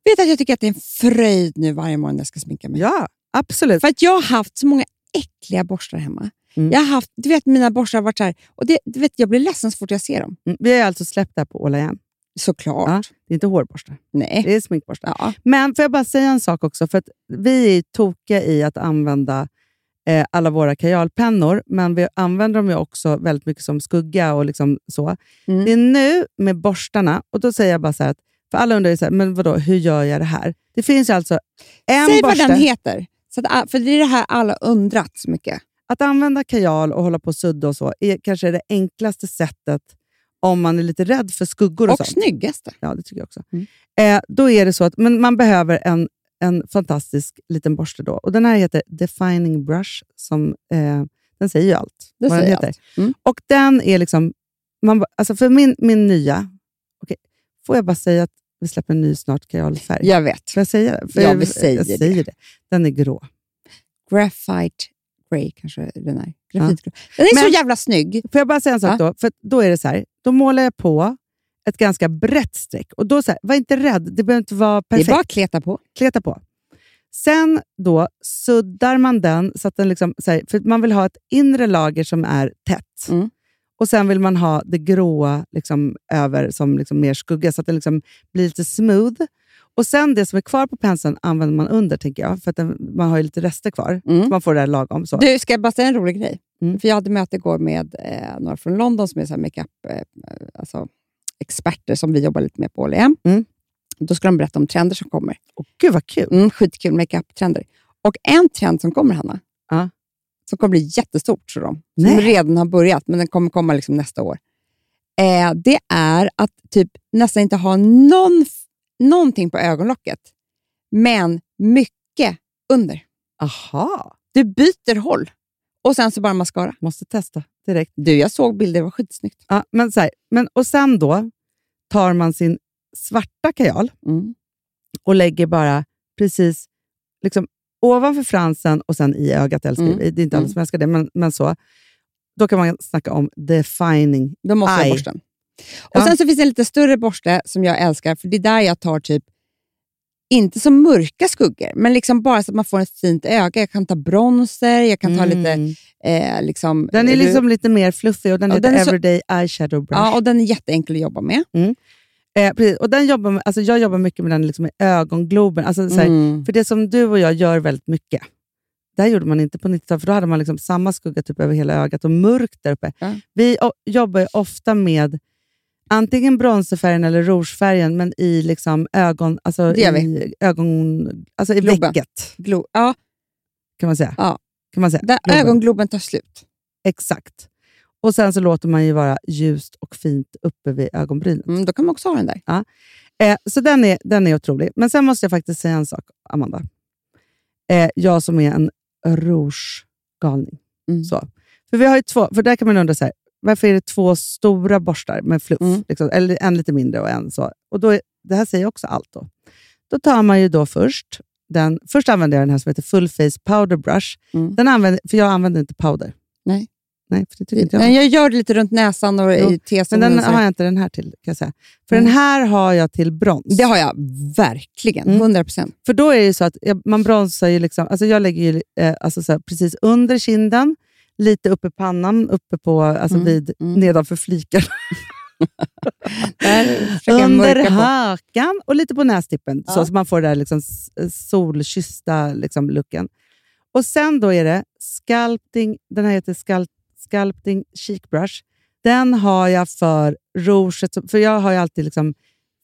Vet att jag tycker att det är en fröjd nu varje morgon när jag ska sminka mig. Ja, absolut. För att jag har haft så många äckliga borstar hemma. Mm. Jag har haft, du vet, mina borstar har varit så här, och det, du vet, jag blir ledsen så fort jag ser dem. Mm, Vi har alltså släppt det här på All I Am. Såklart. Ja, det är inte hårborstar. Nej. Det är sminkborstar. Ja. Men får jag bara säga en sak också? För att vi är tokiga i att använda eh, alla våra kajalpennor, men vi använder dem ju också väldigt mycket som skugga och liksom så. Mm. Det är nu med borstarna, och då säger jag bara så här att, för alla undrar ju så här, men vadå, hur gör jag det här? Det finns ju alltså en Säg borste. vad den heter. Så att, för det är det här alla undrat så mycket. Att använda kajal och hålla på och sudda och så är kanske det enklaste sättet om man är lite rädd för skuggor och, Och sånt. snyggaste. Ja, det tycker jag också. Mm. Eh, då är det så att men man behöver en, en fantastisk liten borste. Då. Och Den här heter Defining Brush. Som, eh, den säger ju allt. Det vad den heter. Mm. Och den är liksom... Man, alltså för min, min nya... Okej, får jag bara säga att vi släpper en ny snart kajalfärg? Jag vet. Får jag säga det? För Ja, jag, vi säger jag det. säger det. Den är grå. Graphite Grey kanske den är. Ja. Grafitgrå. Den är Men- så jävla snygg. Får jag bara säga en sak Ja. då? För då är det så här, då målar jag på ett ganska brett streck. Och då så här, var inte rädd, det behöver inte vara perfekt. Det är bara att kleta på. kleta på. Sen då suddar man den, så att den liksom, så här, för man vill ha ett inre lager som är tätt. Mm. Och Sen vill man ha det gråa liksom, över som liksom mer skugga, så att den liksom blir lite smooth. Och sen det som är kvar på penseln använder man under, tänker jag. För att den, man har ju lite rester kvar. Mm. Man får det här lagom. Så. Du, ska jag bara säga en rolig grej? Mm. För Jag hade möte igår med eh, några från London som är makeup, eh, alltså, experter som vi jobbar lite med på OLM. Mm. Då ska de berätta om trender som kommer. Och gud vad kul! Mm, skitkul makeup-trender. Och en trend som kommer, Hanna, Ja. som kommer bli jättestort, tror de, som Nej. redan har börjat, men den kommer komma liksom nästa år, eh, det är att typ nästan inte ha någon, någonting på ögonlocket, men mycket under. Aha, Du byter håll och sen så bara mascara. måste testa direkt. Du, jag såg bilder, det var skitsnyggt. Ja, men så här, men, och sen då tar man sin svarta kajal Mm. och lägger bara precis liksom, ovanför fransen och sen i ögat. Älskar Mm. Det är inte alla Mm. som älskar det, men, men så. Då kan man snacka om defining. Då måste Aj. borsten. Och Ja. Sen så finns det en lite större borste som jag älskar, för det är där jag tar typ, inte så mörka skuggor, men liksom bara så att man får ett fint öga. Jag kan ta bronzer, jag kan ta lite... Mm. Eh, liksom, Den är liksom lite mer fluffig och den Ja, heter den är så- Everyday Eyeshadow Brush. Ja, och den är jätteenkel att jobba med. Eh, precis. Och den jobbar med, alltså jag jobbar mycket med den liksom i ögongloben. Alltså, så här, Mm. För det som du och jag gör väldigt mycket, det här gjorde man inte på 90-talet, för då hade man liksom samma skugga typ över hela ögat och mörkt där uppe. Vi o- jobbar ju ofta med antingen bronzerfärgen eller rougefärgen, men i liksom ögon, alltså i, ögon, alltså i Globen. vägget, Glo- ja, kan man säga. Ja. Kan man säga. där Globen. ögongloben tar slut. Exakt. Och sen så låter man ju vara ljust och fint uppe vid ögonbrynet. Mm, då kan man också ha den där. Eh, så den är, den är otrolig. Men sen måste jag faktiskt säga en sak, Amanda. Eh, jag som är en rouge-galning. Mm. Så. För vi har två, för där kan man undra så här, varför är det två stora borstar med fluff? Mm. Liksom, eller en lite mindre och en så. Och då är, det här säger också allt. Då. då tar man ju då först, den, först använder jag den här som heter Full Face Powder Brush. Mm. Den använder, för jag använder inte powder. Nej. Nej, för det tycker inte jag. Men jag gör det lite runt näsan och Jo, i Men T-zonen. den har jag inte den här till, kan säga. För Mm. den här har jag till brons. Det har jag verkligen. Mm. 100 procent. För då är det så att jag, man bronsar ju liksom, alltså jag lägger ju eh, alltså så här, precis under kinden, lite uppe i pannan, uppe på, alltså Mm, vid, mm. nedanför fliken. [laughs] Under hakan och lite på nästippen, Ja. så att man får den där liksom s- solkyssta liksom looken. Och sen då är det sculpting, den här heter Sculpt, Sculpting Cheek Brush. Den har jag för rouget, för jag har ju alltid liksom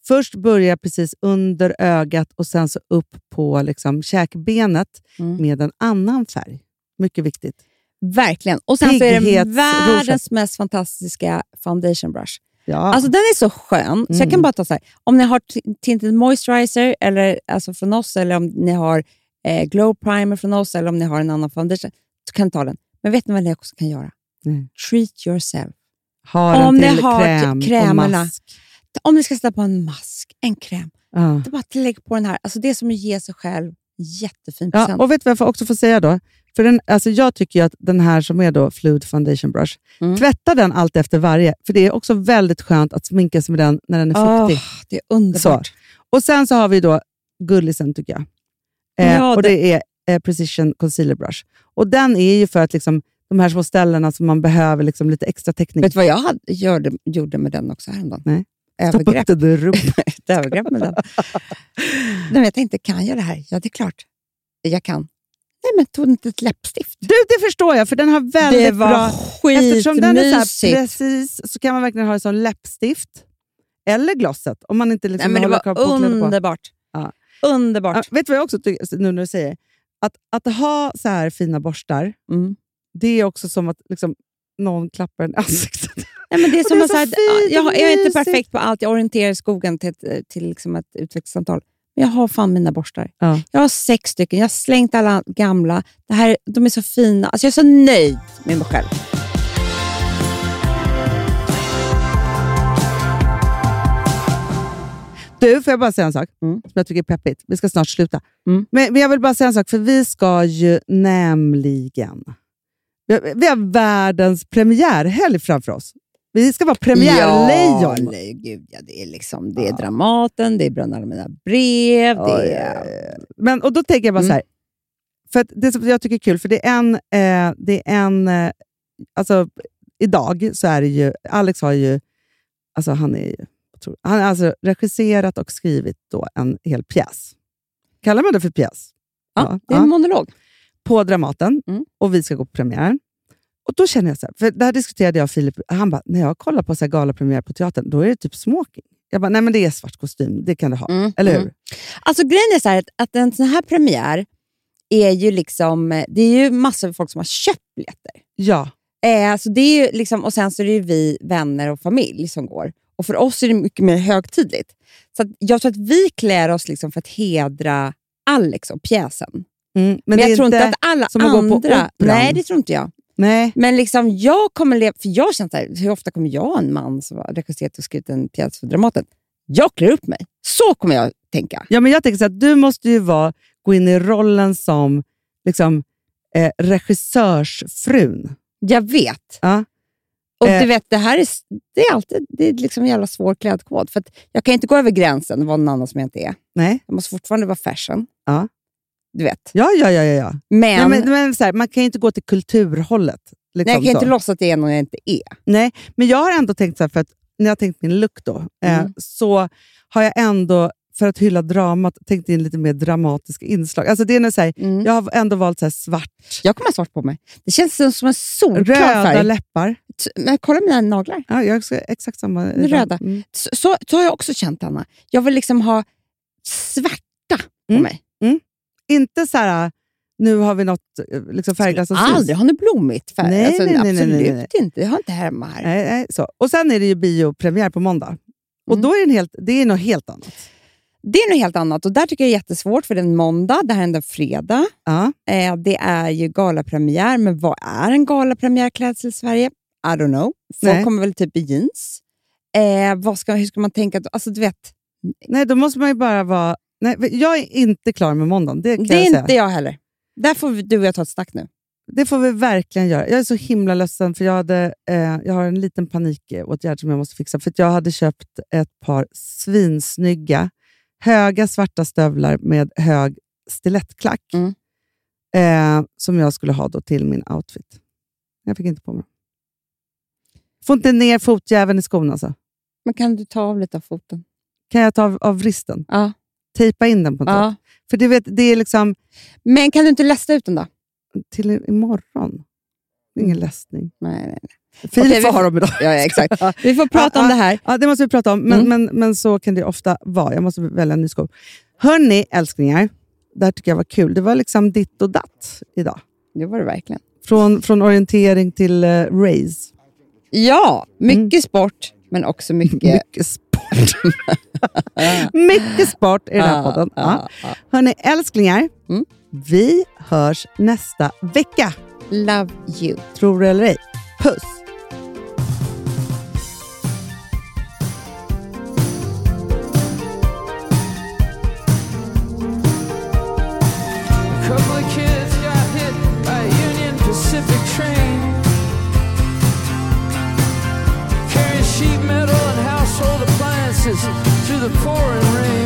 Först börjar precis under ögat och sen så upp på liksom käkbenet Mm. med en annan färg. Mycket viktigt. Verkligen. Och sen så är det världens mest fantastiska foundation brush. Ja. Alltså den är så skön, så jag Mm. kan bara ta så här. Om ni har tinted moisturizer eller, alltså från oss, eller om ni har eh, glow primer från oss, eller om ni har en annan foundation, så kan ni ta den. Men vet ni vad ni också kan göra? Nej. Treat yourself. har den om ni till har kräm krämerna. och mask. Om ni ska sätta på en mask, en kräm, då bara lägg på den här. Alltså det är som att ge sig själv jättefin Ja, present. och vet du vad jag får också får säga då? För den, alltså jag tycker att den här som är då Fluid Foundation Brush, Mm. tvätta den allt efter varje. För det är också väldigt skönt att sminka sig med den när den är fuktig. det är underbart. Och sen så har vi då Gullisen tycker jag. Eh, Ja, och det- det är eh, Precision Concealer Brush. Och den är ju för att liksom, de här små ställena som man behöver liksom lite extra täckning. Vet du vad jag hade, gjorde, gjorde med den också häromdagen? Nej. Övergrepp. upp den i rumpan. [laughs] Ett övergrepp med den. [laughs] Nej, men jag tänkte, kan jag det här? Ja, det är klart. Jag kan. Nej, men tog inte ett läppstift? Du, det förstår jag, för den har väldigt det var bra... Eftersom den är så här skitmysigt. precis så kan man verkligen ha det som läppstift. Eller glosset, om man inte Nej, liksom men det var underbart. Ja. Underbart. Ja, vet du vad jag också tycker, nu när du säger? Att, att ha så här fina borstar, Mm. det är också som att liksom, någon klappar en i ansiktet. [laughs] Nej, men det är som det är att så här, fint jag, jag är inte perfekt på allt. Jag orienterar skogen till ett, till liksom ett utvecklingssamtal. Men jag har fan mina borstar. Ja. Jag har sex stycken. Jag har slängt alla gamla. Det här, de är så fina. Alltså jag är så nöjd med mig själv. Du, får jag bara säga en sak Mm. som jag tycker är peppigt? Vi ska snart sluta. Mm. Men, men jag vill bara säga en sak, för vi ska ju nämligen... Vi har, vi har världens premiärhelg framför oss. Vi ska vara premiärlejon. Ja, nej, gud, ja, det är, liksom, det är Dramaten, det är Bröderna Allmänna brev, det Oj, är... Men, och då tänker jag bara Mm. så här. För det som jag tycker är kul, för det är en... Eh, det är en eh, alltså, idag så är det ju... Alex har ju... Alltså han är ju... otrolig. Han har alltså regisserat och skrivit då en hel pjäs. Kallar man det för pjäs? Ja, det är en monolog. På Dramaten. Mm. Och vi ska gå på premiären. Och då känner jag så här, för det här diskuterade jag och Filip. Han bara, när jag kollar på så här galapremiär på teatern, då är det typ smoking. Jag bara, nej men det är svart kostym, det kan du ha. Mm, Eller hur? mm. Alltså grejen är så här att, en sån här premiär är ju liksom, det är ju massor av folk som har köpt biljetter. Ja. Eh, så det är ju liksom, och sen så är det ju vi vänner och familj som går. Och för oss är det mycket mer högtidligt. Så jag tror att vi klär oss liksom för att hedra Alex och pjäsen. Mm, Men, men jag tror inte att alla som att gå på andra... operan. Nej, det tror inte jag. Nej. Men liksom jag kommer leva... För jag känner så här, hur ofta kommer jag, en man som har regisserat och skrivit en pjäs för Dramaten, jag klär upp mig. Så kommer jag tänka. Ja, men jag tänker så att du måste ju vara, gå in i rollen som liksom, eh, regissörsfrun. Jag vet. Ja. Och Eh. du vet, det här är, det är alltid det är liksom en jävla svår klädkod. För jag kan inte gå över gränsen och vara någon annan som jag inte är. Nej. Jag måste fortfarande vara fashion. Ja. Du vet. Ja, ja, ja. ja. Men, Nej, men, men så här, man kan ju inte gå till kulturhållet. Liksom nej, jag kan så. inte låtsas att det är någon jag inte är. Nej, men jag har ändå tänkt så här, för att när jag har tänkt min look då, eh, Mm. så har jag ändå för att hylla dramat, tänkt in lite mer dramatiska inslag. Alltså det är så här, Mm. Jag har ändå valt så här svart, Jag kommer ha svart på mig. Det känns som- en solklar röda färg. läppar. Men kolla mina naglar. Ja, jag har exakt samma. Röda. Mm. Så, så, har jag också känt, Anna. Jag vill liksom ha svarta på Mm. mig. Inte så här, nu har vi något eh, liksom färgglass syns. Aldrig ha något blommigt färg. Nej, alltså, nej, nej, nej, absolut nej, nej. inte. Jag har inte hemma här. Nej, nej, så. Och sen är det ju biopremiär på måndag. Och Mm. då är det, en helt, det är något helt annat. Det är något helt annat och där tycker jag det är jättesvårt för det är en måndag, det här är ändå fredag. Ja. Eh, det är ju galapremiär, men vad är en galapremiärklädsel i Sverige? I don't know. Folk Nej. kommer väl typ i jeans. Eh, vad ska, hur ska man tänka? Alltså, du vet, Nej, då måste man ju bara vara... Nej, jag är inte klar med måndagen, det det jag är säga. inte jag heller. Där får vi, du och jag ta ett snack nu. Det får vi verkligen göra. Jag är så himla ledsen, för jag, hade, eh, jag har en liten panikåtgärd som jag måste fixa. För jag hade köpt ett par svinsnygga, höga svarta stövlar med hög stilettklack. Mm. Eh, som jag skulle ha då till min outfit. Jag fick inte på mig dem. Får inte ner fotjäveln i skon alltså. Men kan du ta av lite av foten? Kan jag ta av, av vristen? Ja. Tejpa in den på något ja. För du vet, det är liksom Men kan du inte lästa ut den då? till imorgon. Ingen läsning. Nej, nej, nej. Filip Mm. Vi får får- ha dem idag. Ja, ja, exakt. Vi får prata Ja, om det här. Ja, det måste vi prata om, men, Mm. men, men så kan det ofta vara. Jag måste välja en ny sko. Hörni, älsklingar. Det här tycker jag var kul. Det var liksom ditt och datt idag. Det var det verkligen. Från, från orientering till uh, race. Ja, mycket sport, men också mycket... Mycket sport. [laughs] [laughs] mycket sport i den här podden. Ja. Hörni, älsklingar. Mm. Vi hörs nästa vecka. Love you. Tror du eller ej. Puss! Pouring rain.